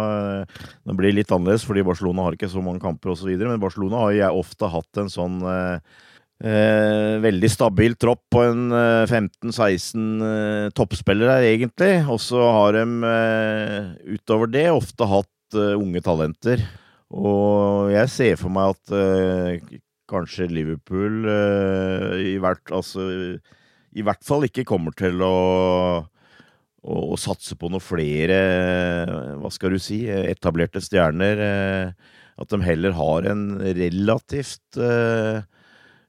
Det blir litt annerledes, fordi Barcelona har ikke så mange kamper osv. Men Barcelona har jeg ofte hatt en sånn eh, eh, veldig stabil tropp på en eh, 15-16 eh, toppspillere, egentlig. Og så har de eh, utover det ofte hatt unge talenter. Og jeg ser for meg at kanskje Liverpool i hvert Altså i hvert fall ikke kommer til å, å, å satse på noen flere, hva skal du si, etablerte stjerner. Eh, at de heller har en relativt uh,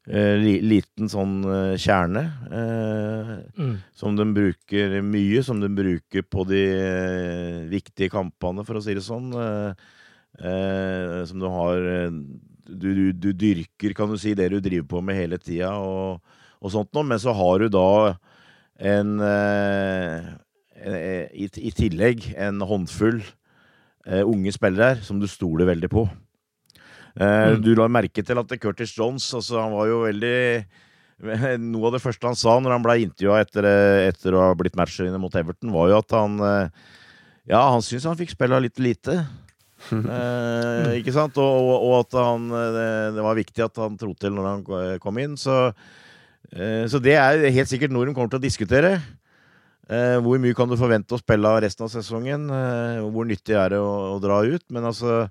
liten sånn kjerne. Uh, mm. Som de bruker mye, som de bruker på de uh, viktige kampene, for å si det sånn. som du har du, du, du, dyrker, kan du si, det du driver på med hele tida. Og, og sånt noe. Men så har du da en eh, i, i, tillegg en håndfull eh, unge spillere her som du stoler veldig på. Eh, mm. Du la merke til at Curtis Jones altså, han var jo veldig Noe av det første han sa når han ble intervjua etter, etter, å ha blitt matchvinner mot Everton, var jo at han Ja, han syntes han fikk spille litt lite. eh, ikke sant? Og, og, og at han, det, det, var viktig at han trodde til når han kom inn. Så Eh, så det er helt sikkert noe de kommer til å diskutere. Eh, hvor mye kan du forvente å spille resten av sesongen? Eh, hvor nyttig er det å, dra ut? Men altså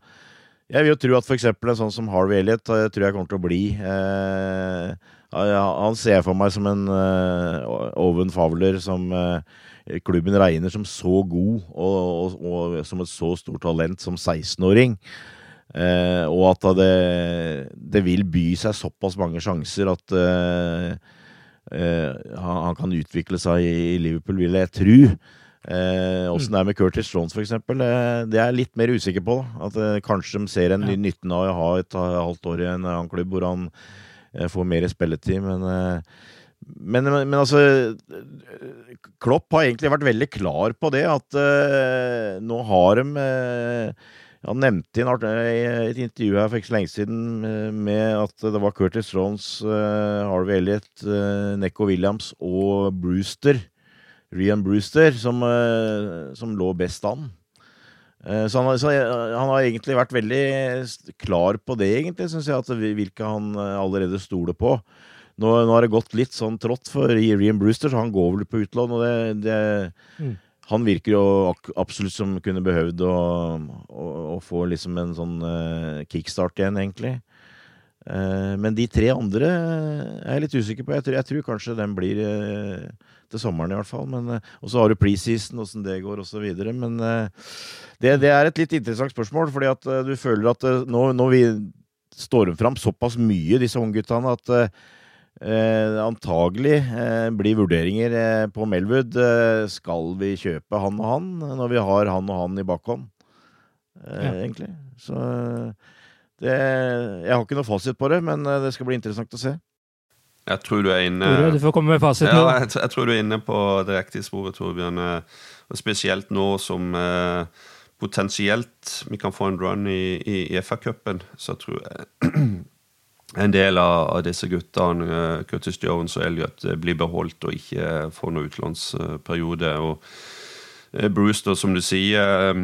Jeg vil jo tro at f.eks. en sånn som Harvey Elliot eh, tror jeg kommer til å bli. Eh, han ser jeg for meg som en eh, Owen Fowler som eh, klubben regner som så god og, og, og, som et så stort talent som 16-åring. Eh, og at det, det, vil by seg såpass mange sjanser at eh, han, han, kan utvikle seg i Liverpool, vil jeg tro. Eh, Åssen mm. det er med Curtis Jones, f.eks., eh, det er jeg litt mer usikker på. Da. At eh, Kanskje de ser en ny nytten av å ha et halvt år i en annen klubb hvor han eh, får mer spilletid. Men, eh, men, men, altså Klopp har egentlig vært veldig klar på det, at eh, nå har de han nevnte i et intervju her for ikke så lenge siden med at det var Curtis Jones, Harvey Elliot, Neko Williams og Brewster Rian Brewster som, eh, som lå best an. Eh, så han, så han, har egentlig vært veldig klar på det, egentlig, syns jeg, at hvilke han eh, allerede stoler på. Nå, nå, har det gått litt sånn trått for Rian Brewster, så han går vel på utlån. og det, det mm. Han virker jo absolutt som kunne behøvd å, å, å få liksom en sånn uh, kickstart igjen, egentlig. Uh, men de tre andre er jeg litt usikker på. Jeg tror, jeg tror kanskje den blir uh, til sommeren i hvert fall. Men, eh, og så har du preseason, åssen det går osv. Men eh, det, det, er et litt interessant spørsmål, fordi at eh, du føler at nå, nå vi står de fram såpass mye, disse ungguttene, at eh, antagelig eh, blir vurderinger eh, på Melwood. skal vi kjøpe han og han når vi har han og han i bakhånd? Ja. Egentlig. Så det, jeg har ikke noe fasit på det, men det skal bli interessant å se. Jeg tror du er inne Tore, du får komme med fasiten. Ja, jeg, jeg, tror du er inne på det riktige sporet, Torbjørn. Eh, og spesielt nå som eh, potensielt vi kan få en run i, i, i FA-cupen, så tror jeg en del av, disse guttene, uh, Curtis Jones og Elliot, eh, blir beholdt og ikke får noen utlånsperiode. Og Brewster, som du sier,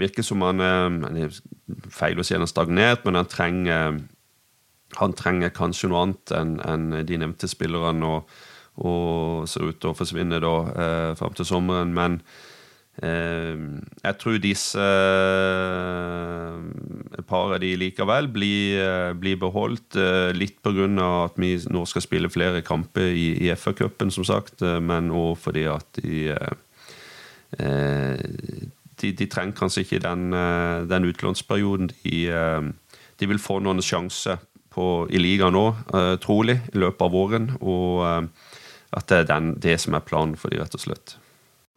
virker som han er Feil å si han er stagnert, men han trenger han trenger kanskje noe annet enn en de nevnte spillerne, og, og, ser ut til å forsvinne da eh, fram til sommeren. Men eh, jeg tror disse eh, et par av de likevel blir, eh, blir beholdt. Eh, litt pga. at vi nå skal spille flere kamper i, i FA-cupen, som sagt, men òg fordi at de de, de, trenger kanskje ikke den, den utlånsperioden. De, de, vil få noen sjanser i ligaen nå, trolig, i løpet av våren. Og at det er den, det som er planen for de, rett og slett.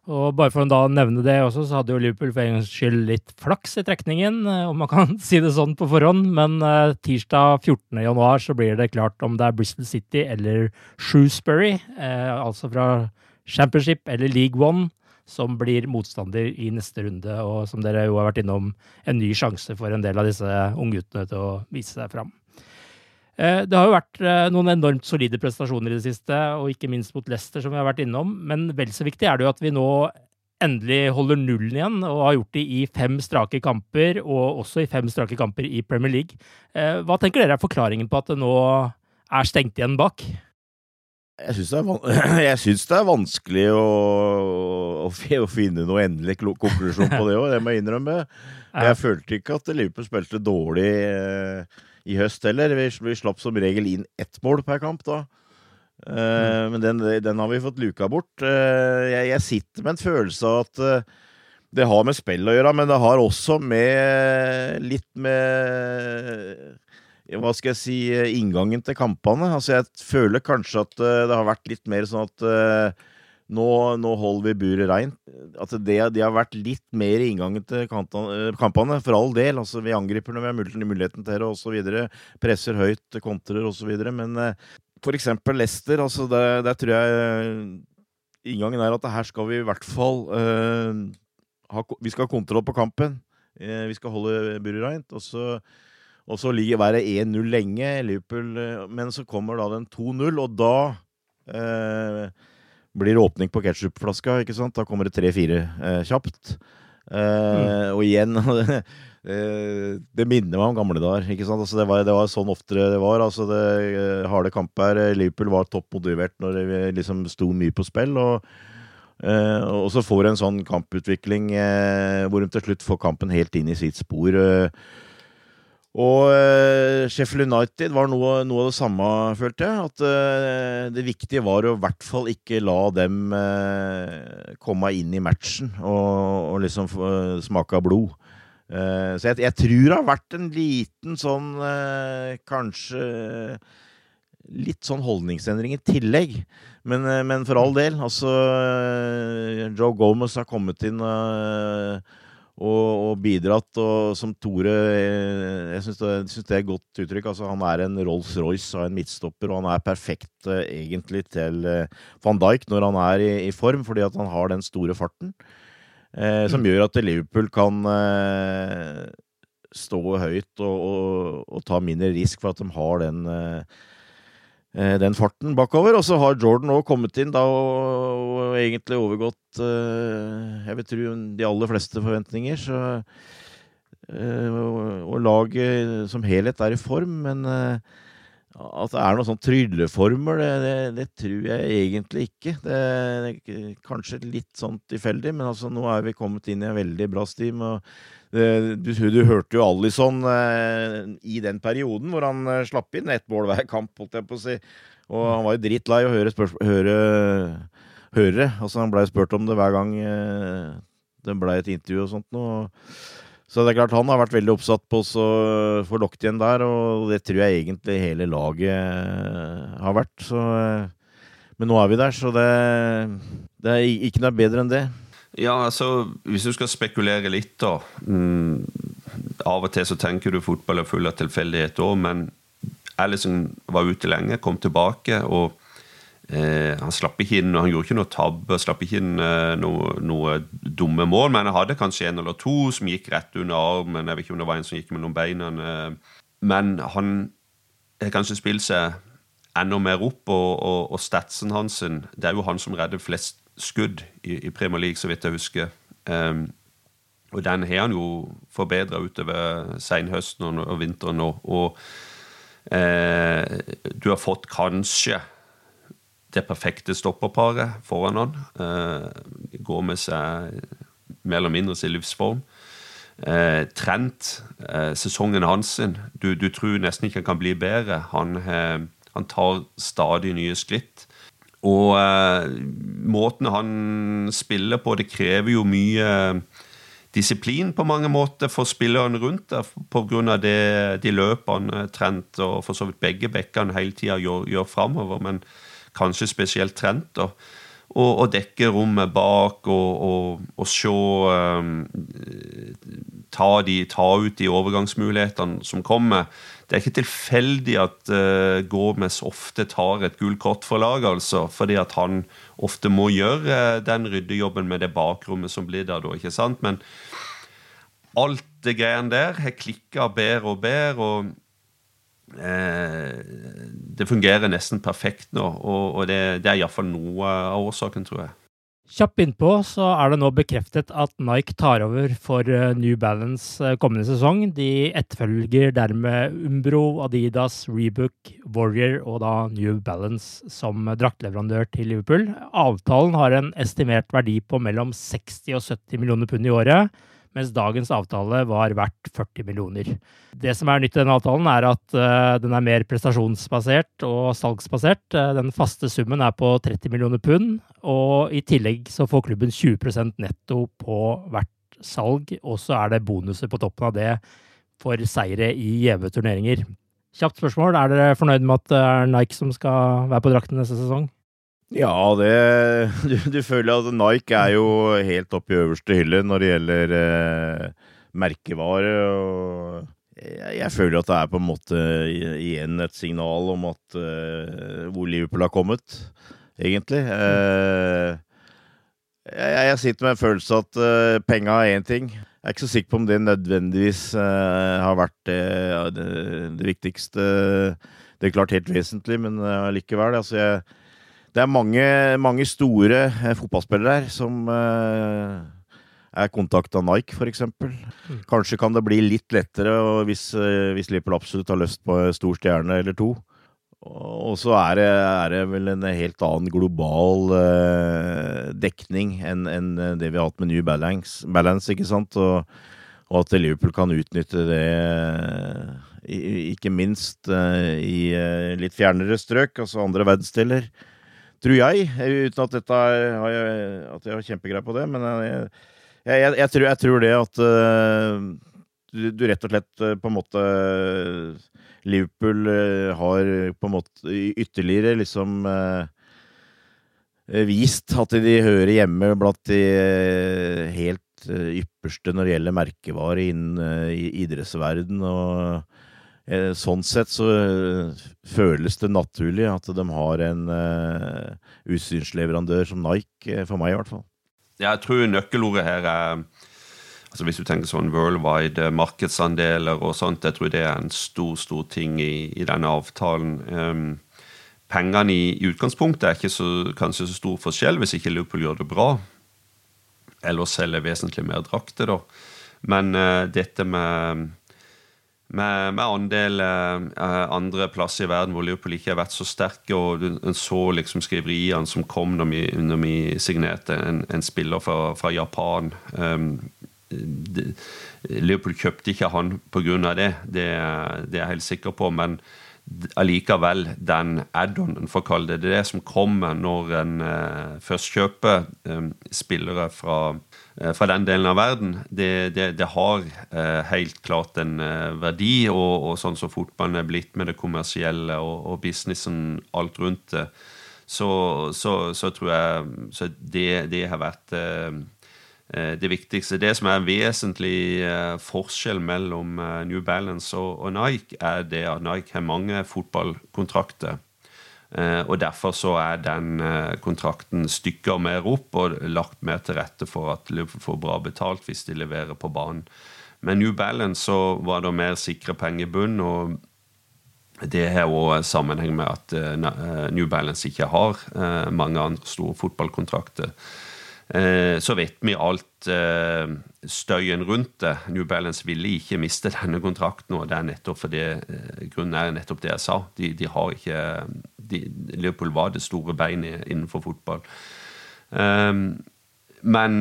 Og bare for å da nevne det også, så hadde jo Liverpool for en gangs skyld litt flaks i trekningen, eh, om man kan si det sånn på forhånd. Men uh, tirsdag 14.1 så blir det klart om det er Bristol City eller Shrewsbury, eh, altså fra Championship eller League One, som blir motstander i neste runde. Og som dere jo har vært innom, en ny sjanse for en del av disse ungguttene til å vise seg fram. Eh, det har jo vært eh, noen enormt solide prestasjoner i det siste, og ikke minst mot Leicester, som vi har vært innom. Men vel så viktig er det jo at vi nå endelig holder nullen igjen, og har gjort det i fem strake kamper, og også i fem strake kamper i Premier League. Eh, hva tenker dere er forklaringen på at det nå er stengt igjen bak? Jeg syns det, det, er vanskelig å, å, å, finne noe endelig konklusjon på det òg, det må jeg innrømme. Jeg følte ikke at Liverpool spilte dårlig i høst heller. Vi, vi, slapp som regel inn ett mål per kamp da. Uh, mm. Men den, den, har vi fått luka bort. Uh, jeg, jeg, sitter med en følelse av at uh, det har med spill å gjøre, men det har også med litt med hva skal jeg si, inngangen til kampene. Altså, jeg føler kanskje at det har vært litt mer sånn at nå, nå, holder vi buret reint. Altså det, de har vært litt mer i inngangen til eh, kampene, for all del. Altså, vi angriper når vi har muligheten til det, osv. Presser høyt, kontrer osv. Men eh, for eksempel Leicester, altså, der, der, tror jeg eh, inngangen er at her skal vi i hvert fall uh, ha, Vi skal ha kontroll på kampen. Uh, vi skal holde buret reint. Og så og så ligger været 1-0 lenge, Liverpool, men så kommer da den 2-0, og da eh, blir åpning på ketsjupflaska, ikke sant? Da kommer det tre-fire eh, kjapt. Eh, mm. Og igjen eh, Det minner meg om gamle dager. ikke sant? Altså, det, var, det var sånn oftere det var. altså det eh, Harde kamper. Liverpool var topp motivert når det liksom sto mye på spill. og Uh, og så får du en sånn kamputvikling uh, hvor de til slutt får kampen helt inn i sitt spor. Uh, Og uh, Sheffield United var noe, noe, av det samme, følte jeg. At uh, det viktige var å i hvert fall ikke la dem uh, komme inn i matchen og, og liksom smake av blod. så jeg, jeg, tror det har vært en liten sånn Kanskje litt sånn holdningsendring i tillegg. Men, men, for all del. Altså Joe Gomez har kommet inn uh, og, og bidratt. Og som Tore eh, Jeg syns det, det, er et godt uttrykk. Altså, han er en Rolls-Royce av en midtstopper, og han er perfekt uh, egentlig til uh, van Dijk når han er i, i, form, fordi at han har den store farten. Uh, som mm. gjør at Liverpool kan stå høyt og, og, og, ta mindre risk for at de har den Eh, den farten bakover. Og så har Jordan òg kommet inn da og, og egentlig overgått uh, jeg vil tro de aller fleste forventninger. Så, uh, og, og, laget som helhet er i form, men uh, at det er noen sånn trylleformel, det, det, det, tror jeg egentlig ikke. Det er kanskje litt sånn tilfeldig, men altså nå er vi kommet inn i en veldig bra stim. og du, du, hørte jo Alison eh, i den perioden hvor han eh, slapp inn ett mål hver kamp, holdt jeg på å si. Og han var jo drittlei å høre, høre, høre. Altså, han blei spurt om det hver gang eh, det blei et intervju og sånt noe. Så det er klart han har vært veldig oppsatt på å få lokket igjen der, og det tror jeg egentlig hele laget eh, har vært. Så, eh, men nå er vi der, så det, det er ikke noe bedre enn det. Ja, altså, Hvis du skal spekulere litt, da mm, Av og til så tenker du fotball er full av tilfeldighet òg, men Alison var ute lenge, kom tilbake, og eh, han slapp ikke inn Han gjorde ikke noe tabbe, slapp ikke inn eh, noe, noe, dumme mål, men han hadde kanskje en eller to som gikk rett under armen. Jeg vet ikke om det var en som gikk mellom beina. Eh, men han har kanskje spilt seg enda mer opp, og, og, og statsen hans Det er jo han som redder flest skudd i, i, Premier League, så vidt jeg husker. Um, og den har han jo forbedra utover senhøsten og, og vinteren nå. Og eh, du har fått kanskje det perfekte stopperparet foran han. Eh, går med seg mer eller mindre sin livsform. Eh, Trent, eh, sesongen hans du, du, tror nesten ikke han kan bli bedre. Han, eh, han tar stadig nye skritt. Og eh, måten han spiller på, det krever jo mye disiplin på mange måter for spillerne rundt der, pga. de løpene Trent og for så vidt begge bekkene hele tida gjør, gjør framover, men kanskje spesielt Trent. da og, og dekke rommet bak og, og, og se um, ta, de, ta, ut de overgangsmulighetene som kommer. Det er ikke tilfeldig at uh, Gomez ofte tar et gult kort for laget, altså, fordi at han ofte må gjøre uh, den ryddejobben med det bakrommet som blir der, da, ikke sant? Men alt det greiene der har klikka bedre og bedre. og det fungerer nesten perfekt nå, og, og det, det er iallfall noe av årsaken, tror jeg. Kjapt innpå så er det nå bekreftet at Nike tar over for eh, New Balance eh, kommende sesong. De etterfølger dermed Umbro, Adidas, Rebook, Warrior og da New Balance som draktleverandør til Liverpool. Avtalen har en estimert verdi på mellom 60 og 70 millioner pund i året mens dagens avtale var verdt 40 millioner. Det som er nytt i denne avtalen, er at uh, den er mer prestasjonsbasert og salgsbasert. Uh, den faste summen er på 30 millioner pund, og i tillegg så får klubben 20% netto på hvert salg, og så er det bonuser på toppen av det for seire i gjeve turneringer. Kjapt spørsmål, er dere fornøyd med at det er Nike som skal være på drakten neste sesong? Ja, det du, du, føler at Nike er jo helt oppe i øverste hylle når det gjelder eh, merkevare. og jeg, jeg, føler at det er på en måte igjen et signal om at eh, hvor Liverpool har kommet, egentlig. Eh, jeg, jeg, sitter med en følelse at eh, penga er én ting. Jeg er ikke så sikker på om det nødvendigvis eh, har vært det, det, det, viktigste. Det er klart helt vesentlig, men allikevel. altså jeg det er mange, mange store eh, fotballspillere her som eh, er kontakta Nike, f.eks. Mm. Kanskje kan det bli litt lettere hvis, eh, hvis Liverpool absolutt har lyst på en stor stjerne eller to. Og så er det, er det vel en helt annen global eh, dekning enn en det vi har hatt med New Balance, Balance ikke sant? Og, og at Liverpool kan utnytte det, ikke minst i litt fjernere strøk, altså andre verdensdeler. Tror jeg, uten at dette at jeg har kjempegreie på det. Men jeg, jeg, jeg, tror, jeg, tror, det at du, du, rett og slett på en måte Liverpool har på en måte ytterligere liksom vist at de hører hjemme blant de helt Eh, ypperste når det gjelder merkevarer innen idrettsverden. og Sånn sett så uh, føles det naturlig at de har en utstyrsleverandør som Nike, for meg i hvert fall. Jeg tror nøkkelordet her er altså Hvis du tenker sånn worldwide markedsandeler og sånt, jeg tror det er en stor, stor ting i, i denne avtalen. Um, pengene i, i, utgangspunktet er ikke så, kanskje så stor forskjell hvis ikke Liverpool gjør det bra eller selge vesentlig mer drakter, da. Men uh, dette med, med, med andel uh, andre plasser i verden hvor Liverpool ikke har vært så sterke, og en så liksom skriveriene som kom når vi, når vi signerte en, en, spiller fra, fra Japan um, de, Liverpool kjøpte ikke han pga. det, det, det er jeg helt sikker på. men allikevel den add-onen, for å kalle det det, som kommer når en eh, først kjøper eh, spillere fra, eh, fra, den delen av verden, det, det, det har eh, helt klart en eh, verdi. Og, og, sånn som fotballen er blitt med det kommersielle og, og businessen alt rundt det, så, så, så tror jeg så det, det har vært eh, Eh, det viktigste. Det som er en vesentlig eh, forskjell mellom eh, New Balance og, Nike, er det at Nike har mange fotballkontrakter. Og Derfor så er den kontrakten stykker mer opp og lagt mer til rette for at Liverpool får bra betalt hvis de leverer på banen. Med New Balance så var det mer sikre penger i bunn. og det har òg sammenheng med at New Balance ikke har mange andre store fotballkontrakter. Eh, så vet vi alt eh, støyen rundt det. New Balance ville ikke miste denne kontrakten, og det er nettopp fordi eh, grunnen er nettopp det jeg sa. De, de har ikke de, Liverpool var det store beinet innenfor fotball. Men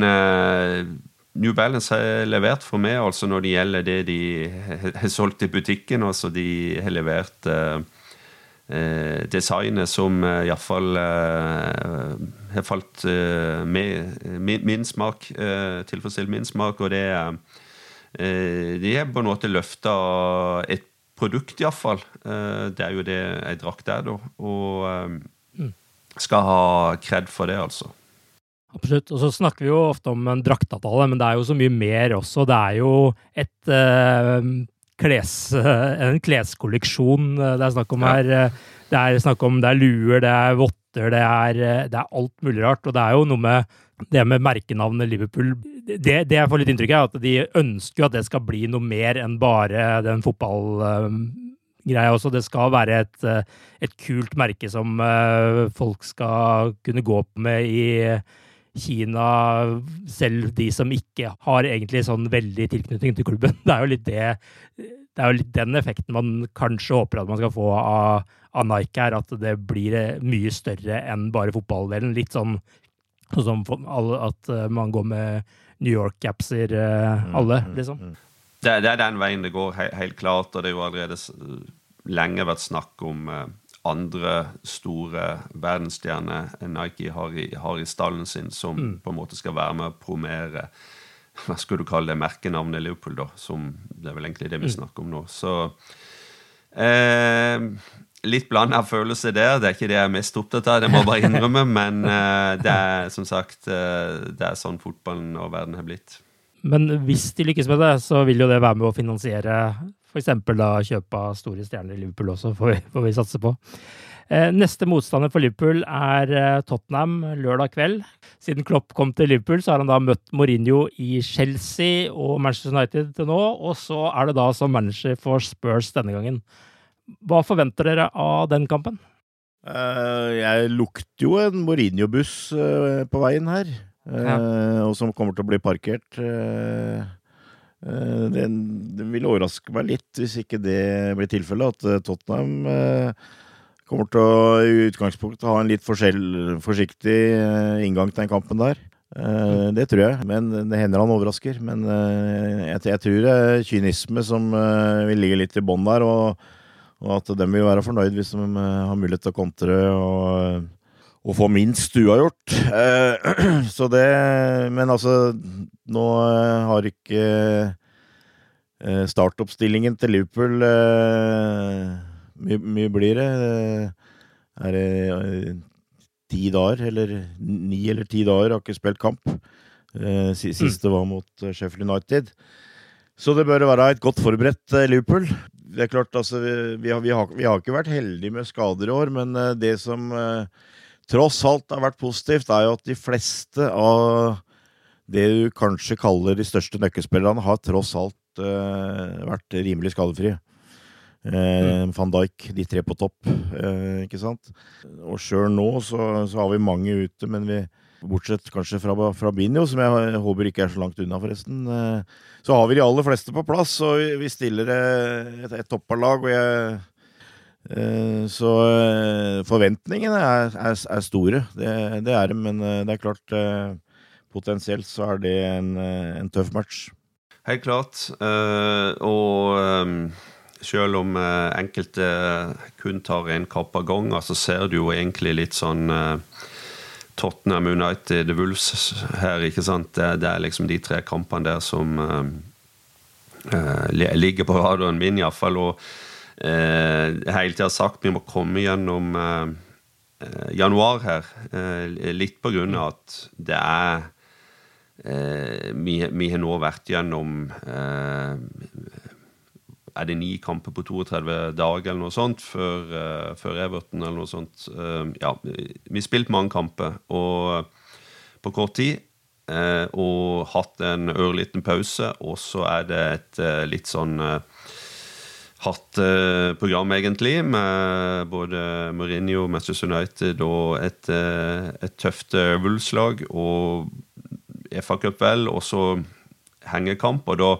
New Balance har levert for meg altså når det gjelder det de har solgt i butikken. altså De har levert eh, designet som eh, iallfall eh, har falt eh, med min, min smak, eh, min smak, og det er eh, De har på en måte løfta et produkt, iallfall. Eh, det er jo det jeg drakk der, da. Og eh, mm. skal ha kred for det, altså. Absolutt. Og så snakker vi jo ofte om en draktavtale, men det er jo så mye mer også. Det er jo et kles, en kleskolleksjon det er snakk om her. Det er snakk om det er luer, det er votter, det er, det er alt mulig rart. Og det er jo noe med det med merkenavnet Liverpool det, det jeg får litt inntrykk av, er at de ønsker at det skal bli noe mer enn bare den fotballgreia også. Det skal være et, et kult merke som eh, folk skal kunne gå opp med i Kina, selv de som ikke har egentlig sånn veldig tilknytning til klubben. Det er jo litt det det er jo litt den effekten man kanskje håper at man skal få av, av Nike her, at det blir mye større enn bare fotballdelen. Litt sånn, sånn som at eh, man går med New York-capser, eh, mm, alle, mm, liksom. Mm. Det, det, er den veien det går, helt klart. Og det er jo allerede lenge vært snakk om eh, andre store verdensstjerner Nike har i, har i stallen sin, som mm. på en måte skal være med å promere hva skulle du kalle det, merkenavnet Liverpool, da, som det er vel egentlig det vi mm. snakker om nå. Så eh, Litt blanda følelser der. Det er ikke det jeg er mest opptatt av, det må jeg bare innrømme. Men eh, det er som sagt eh, det er sånn fotballen og verden har blitt. Men hvis de lykkes med det, så vil jo det være med å finansiere f.eks. kjøp av store stjerner i Liverpool også, får vi, får vi satse på. Eh, neste motstander for Liverpool er eh, Tottenham lørdag kveld. Siden Klopp kom til Liverpool, så har han da møtt Mourinho i Chelsea og Manchester United til nå, og så er det da som manager for Spurs denne gangen. Hva forventer dere av den kampen? Uh, jeg lukter jo en Mourinho-buss på veien her, ja. og som kommer til å bli parkert. Det, det vil overraske meg litt hvis ikke det blir tilfellet, at Tottenham Kommer til å i utgangspunktet ha en litt forsiktig eh, inngang til den kampen der. Eh, Det tror jeg, men det hender han overrasker. Men eh, jeg, jeg tror det er kynisme som eh, vil ligge litt i bånn der, og, og at de vil være fornøyd hvis de eh, har mulighet til å kontre og, og få minst uavgjort. Eh, Så det Men altså, nå eh, har ikke eh, startoppstillingen til Liverpool eh, Mye mye blir det? Eh, Er det ti dager, eller ni eller ti dager, har ikke spilt kamp. Eh, si- Siste var mot Sheffield United. Så det bør være et godt forberedt Liverpool. Det er klart, altså, vi, vi, har, vi, har, vi har ikke vært heldige med skader i år, men det som eh, tross alt har vært positivt, er jo at de fleste av det du kanskje kaller de største nøkkelspillerne, har tross alt uh, vært rimelig skadefrie. Mm. Van Dijk, de tre på topp, eh, ikke sant? Og sjøl nå så, så har vi mange ute, men vi Bortsett kanskje fra, fra Binjo, som jeg håper ikke er så langt unna, forresten. eh, Så har vi de aller fleste på plass, og vi, vi stiller et, et, toppa lag, Og jeg eh, Så eh, forventningene er, er, er store. Det, det er de, men eh, det er klart eh, Potensielt så er det en, eh, en tøff match. Helt klart. eh, og um, selv om eh, enkelte kun tar en kapp av gangen, så ser du jo egentlig litt sånn eh, Tottenham United Wolves her, ikke sant. Det, det er liksom de tre kampene der som eh, eh, ligger på radioen min, iallfall. Og eh, hele tida sagt vi må komme gjennom eh, eh, januar her. Eh, litt på grunn av at det er eh, vi, vi har nå vært gjennom eh, Er det ni kamper på 32 dager eller noe sånt før, eh, før Everton eller noe sånt? Eh, ja, vi har spilt mange kamper og på kort tid. eh, og hatt en ørliten pause, og så er det et eh, litt sånn eh, hatt eh, program, egentlig, med både Mourinho, Manchester United og et, eh, et tøft eh, Wolves-lag. Og FA Cup, vel, og så hengekamp. Og da,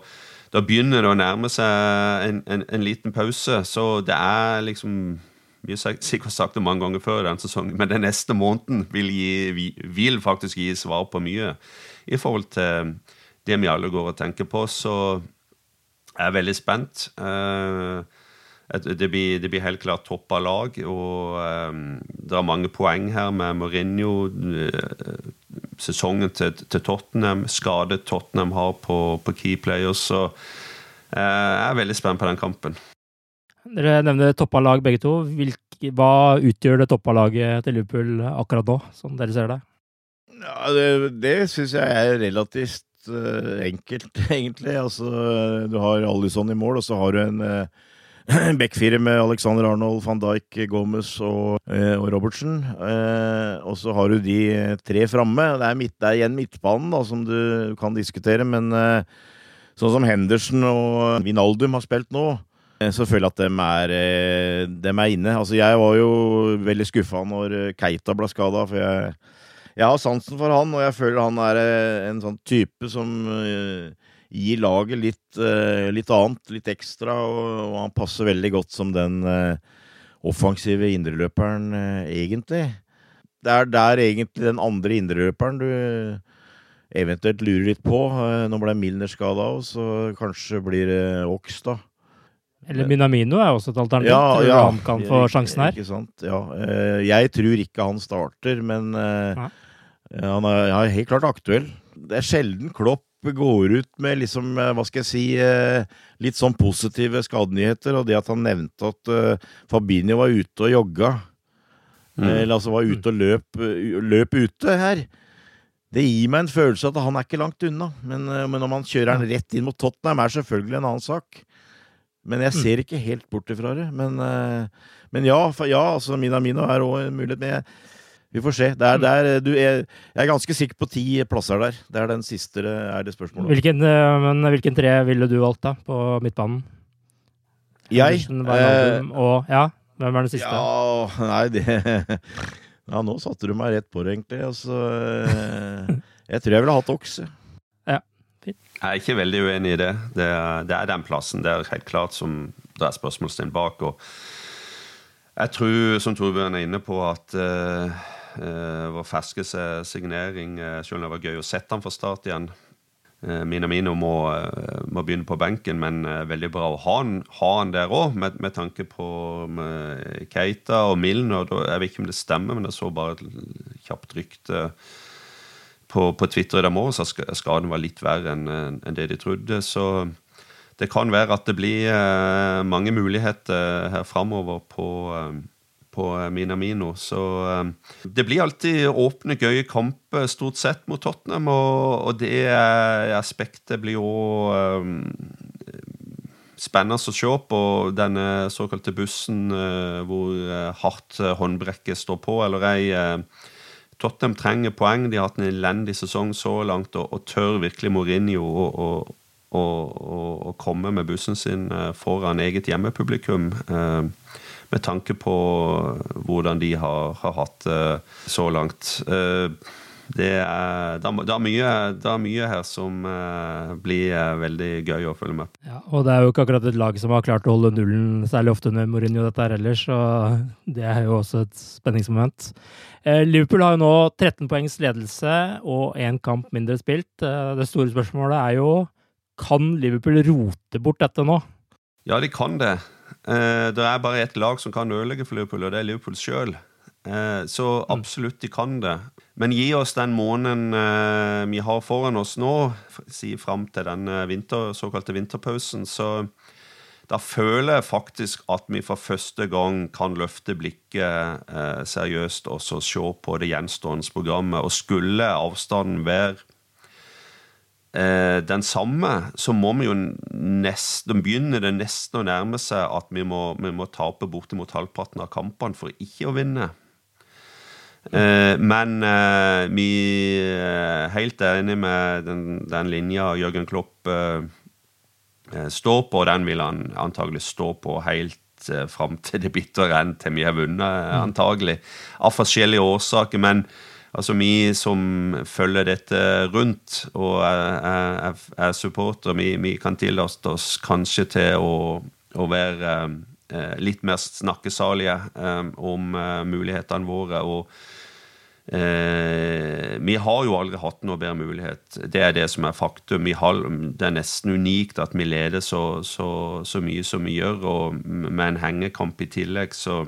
da begynner det å nærme seg en, en, en liten pause. Så det er liksom Vi har sikkert sagt det mange ganger før den sesongen, men den neste måneden vil, gi, vil faktisk gi svar på mye i forhold til det vi alle går og tenker på. Så er veldig spent. Eh, det, blir, det blir helt klart toppa lag, og eh, det er mange poeng her med Mourinho. eh, sesongen til, til Tottenham, skadet Tottenham har på, på key players. Så eh, jeg er veldig spent på den kampen. Dere nevner toppa lag begge to. Hvilke, hva utgjør det toppa laget til Liverpool akkurat nå, som dere ser det? Ja, det, det syns jeg er relativt eh, enkelt, egentlig. Altså, du har Alison i mål, og så har du en uh, backfire med Alexander Arnold, van Dijk, Gomez og, eh, og Robertsen. Eh, og så har du de tre framme. Det er, midt, det er igjen midtbanen da, som du kan diskutere, men eh, sånn som Henderson og Vinaldum har spilt nå, eh, så føler jeg at dem er, dem er inne. Altså, jeg var jo veldig skuffa når Keita ble skada, for jeg jeg har sansen for han, og jeg føler han er eh, en sånn type som eh, gir laget litt, eh, litt annet, litt ekstra, og, han passer veldig godt som den offensive indreløperen, egentlig. Det er der egentlig den andre indreløperen du eventuelt lurer litt på. Nå ble Milner skada òg, så kanskje blir det Ox, da. Eller Minamino er også et alternativ. Ja, Tror ja. han kan få sjansen her? Ikke sant, ja. Eh, Jeg tror ikke han starter, men eh, han er, han er helt klart aktuell. Det er sjelden Klopp går ut med liksom, eh, hva skal jeg si, eh, litt sånn positive skadenyheter, og det at han nevnte at eh, Fabinho var ute og jogga, Mm. eller altså var ute og løp, eh, løp ute her, det gir meg en følelse at han er ikke langt unna. Men, eh, men om han kjører han rett inn mot Tottenham, er selvfølgelig en annen sak. Men jeg ser ikke helt bort ifra det. Men, eh, men ja, ja, altså Minamino er òg en mulighet. Men jeg, vi får se. Det er, det er, du er, jeg er ganske sikker på ti plasser der. Det er den siste er det spørsmålet. Hvilken, eh, men hvilken tre ville du valgt da, på midtbanen? Jeg? Andersen, Wijnaldum og Ja, hvem er den siste? Ja, nei, det Ja, nå satte du meg rett på det, egentlig. Altså, eh, jeg tror jeg ville hatt Ox. Jeg. Er ikke veldig uenig i det. Det er, det er den plassen. Det er helt klart som det er spørsmålstegn bak. og jeg tror, som Torbjørn er inne på, at uh, uh, vår ferske signering. uh, selv om det var gøy å sette han fra start igjen. uh, Minamino må, eh, må, begynne på benken, men eh, veldig bra å ha han, ha han der òg, med, med, tanke på Keita og Milner. Jeg vet ikke om det stemmer, men jeg så bare et kjapt rykte på, på Twitter i dag morges at skaden var litt verre enn en det de trodde. Så det kan være at det blir eh, mange muligheter her framover på, eh, på Minamino. Så eh, det blir alltid åpne, gøye kamper stort sett mot Tottenham, og, og det aspektet blir òg spennende å se på denne såkalte bussen hvor hardt håndbrekket står på, eller ei. Tottenham trenger poeng. De har hatt en elendig sesong så langt, og, og tør virkelig Mourinho å, komme med bussen sin eh, foran eget hjemmepublikum. Eh, med tanke på hvordan de har, har hatt det så langt. Eh, det er, det, er, det, er mye, det er, mye, her som blir veldig gøy å følge med ja, Og det er jo ikke akkurat et lag som har klart å holde nullen særlig ofte under Mourinho dette her ellers, så det er jo også et spenningsmoment. Liverpool har jo nå 13 poengs ledelse og én kamp mindre spilt. Det store spørsmålet er jo kan Liverpool rote bort dette nå? Ja, de kan det. Eh, det er bare ett lag som kan ødelegge for Liverpool, og det er Liverpool sjøl. Eh, så mm. absolutt, de kan det. Men gi oss den måneden eh, vi har foran oss nå, si fram til den vinter, såkalte vinterpausen, så da føler jeg faktisk at vi for første gang kan løfte blikket seriøst og så se på det gjenstående programmet. Og skulle avstanden være eh, den samme, så må vi jo nesten begynne det nesten å nærme seg at vi må, vi må tape bortimot halvparten av kampene for ikke å vinne. Eh, men eh, vi er helt enig med den, den linja Jørgen Klopp eh, eh står på, og den vil han antagelig stå på helt eh, fram til det bitre enn til vi har vunnet, mm. antagelig. Av forskjellige årsaker. men Altså vi som følger dette rundt og er, er, er supportere, vi, vi, kan tillate oss kanskje til å, å være eh, litt mer snakkesalige eh, om eh, mulighetene våre. og Eh, vi har jo aldri hatt noe bedre mulighet. Det er det som er faktum. Har, det er nesten unikt at vi leder så, så, så, mye som vi gjør, og med en hengekamp i tillegg så,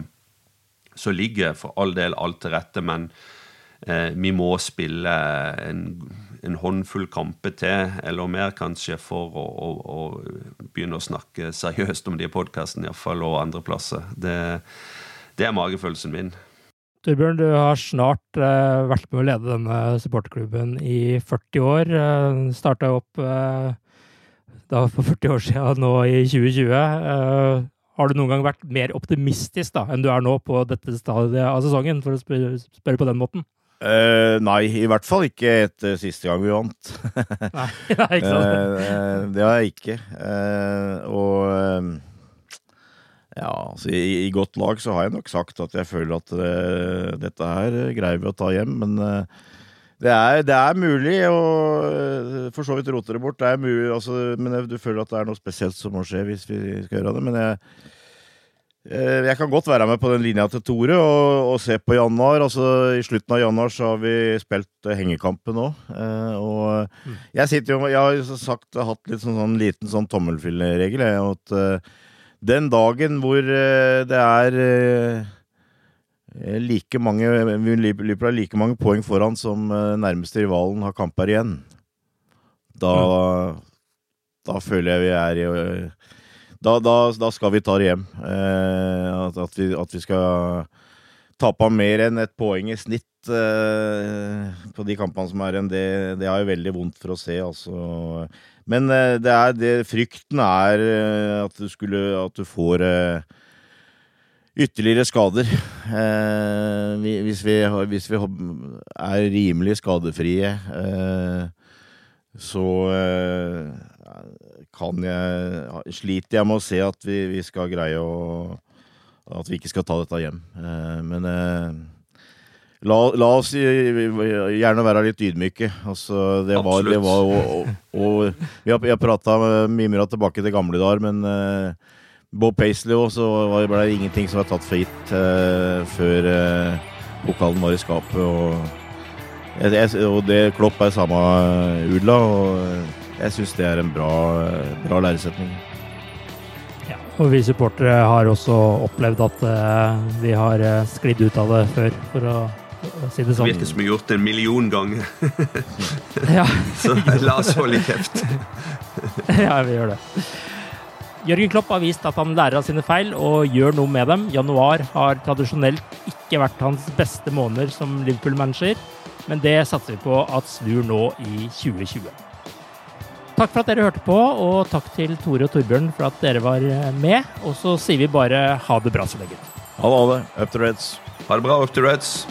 så ligger for all del alt til rette. Men eh, vi må spille en, en, håndfull kamper til, eller mer kanskje, for å, å, å begynne å snakke seriøst om de podkastene, iallfall, og andreplasser. Det, det er magefølelsen min. Torbjørn, du har snart eh, vært med å lede denne supporterklubben i 40 år. Eh, Starta opp eh, da for 40 år siden, nå i 2020. Eh, har du noen gang vært mer optimistisk da, enn du er nå på dette stadiet av sesongen, for å spørre, spørre på den måten? Uh, nei, i hvert fall ikke etter siste gang vi vant. nei, nei, ikke sant? Uh, det har jeg ikke. Uh, og ja, altså i, i, godt lag så har jeg nok sagt at jeg føler at dette her greier vi å ta hjem, men det er, det er, mulig å for så vidt rote det bort. Det er mulig, altså, men du føler at det er noe spesielt som må skje hvis vi skal gjøre det. Men jeg, jeg kan godt være med på den linja til Tore og, og, se på januar. Altså, I slutten av januar så har vi spilt eh, hengekampen nå. Eh, og mm. jeg sitter jo Jeg har sagt, hatt litt sånn, sånn liten sånn tommelfilleregel. At den dagen hvor det er like mange Liverpool har like mange poeng foran som nærmeste rivalen har kamper igjen, da, mm. da føler jeg vi er i da, da, da, skal vi ta det hjem. Eh, at, at, vi, at, vi, skal tape mer enn et poeng i snitt eh, på de kampene som er igjen, det, det er jo veldig vondt for å se, altså. Men eh, det er det Frykten er at du skulle At du får ytterligere skader. Hvis, vi, hvis, vi, er rimelig skadefrie, så kan jeg Sliter jeg med å se at vi, vi, skal greie å At vi ikke skal ta dette hjem. Eh, men eh, la, la, oss gjerne være litt ydmyke. Altså, det var, det var og, og, og, Vi har, har prata mimra tilbake til gamle dager, men Bob Paisley òg, så ble det ingenting som var tatt for gitt eh, før eh, pokalen var i skapet. Og, jeg, jeg, og det Klopp er samme Udla, og jeg syns det er en bra, bra læresetning. Ja, og vi supportere har også opplevd at uh, vi har uh, sklidd ut av det før, for å, å si det sånn. Det virker som vi har gjort det en million ganger. ja. Så la oss holde kjeft. ja, vi gjør det. Jørgen Klopp har vist at han lærer av sine feil og gjør noe med dem. Januar har tradisjonelt ikke vært hans beste måneder som Liverpool-manager, men det satser vi på at snur nå i 2020. Takk for at dere hørte på, og takk til Tore og Torbjørn for at dere var med. Og så sier vi bare ha det bra så lenge. Ha det, ha det. Up to Reds. Ha det bra, Up to Reds.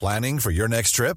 Planning for your next trip?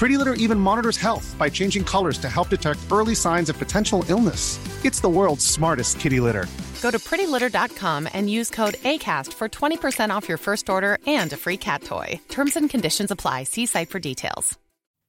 Pretty Litter even monitors health by changing colors to help detect early signs of potential illness. It's the world's smartest kitty litter. Go to prettylitter.com and use code ACAST for 20% off your first order and a free cat toy. Terms and conditions apply. See site for details.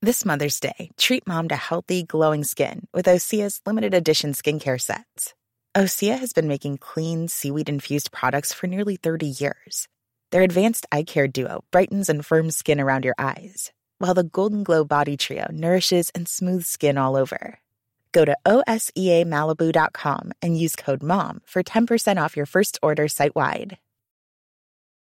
This Mother's Day, treat mom to healthy, glowing skin with Osea's limited edition skincare sets. Osea has been making clean, seaweed infused products for nearly 30 years. Their advanced eye care duo brightens and firms skin around your eyes while the Golden Glow Body Trio nourishes and smooths skin all over. Go to OSEAMalibu.com and use code MOM for 10% off your first order site wide.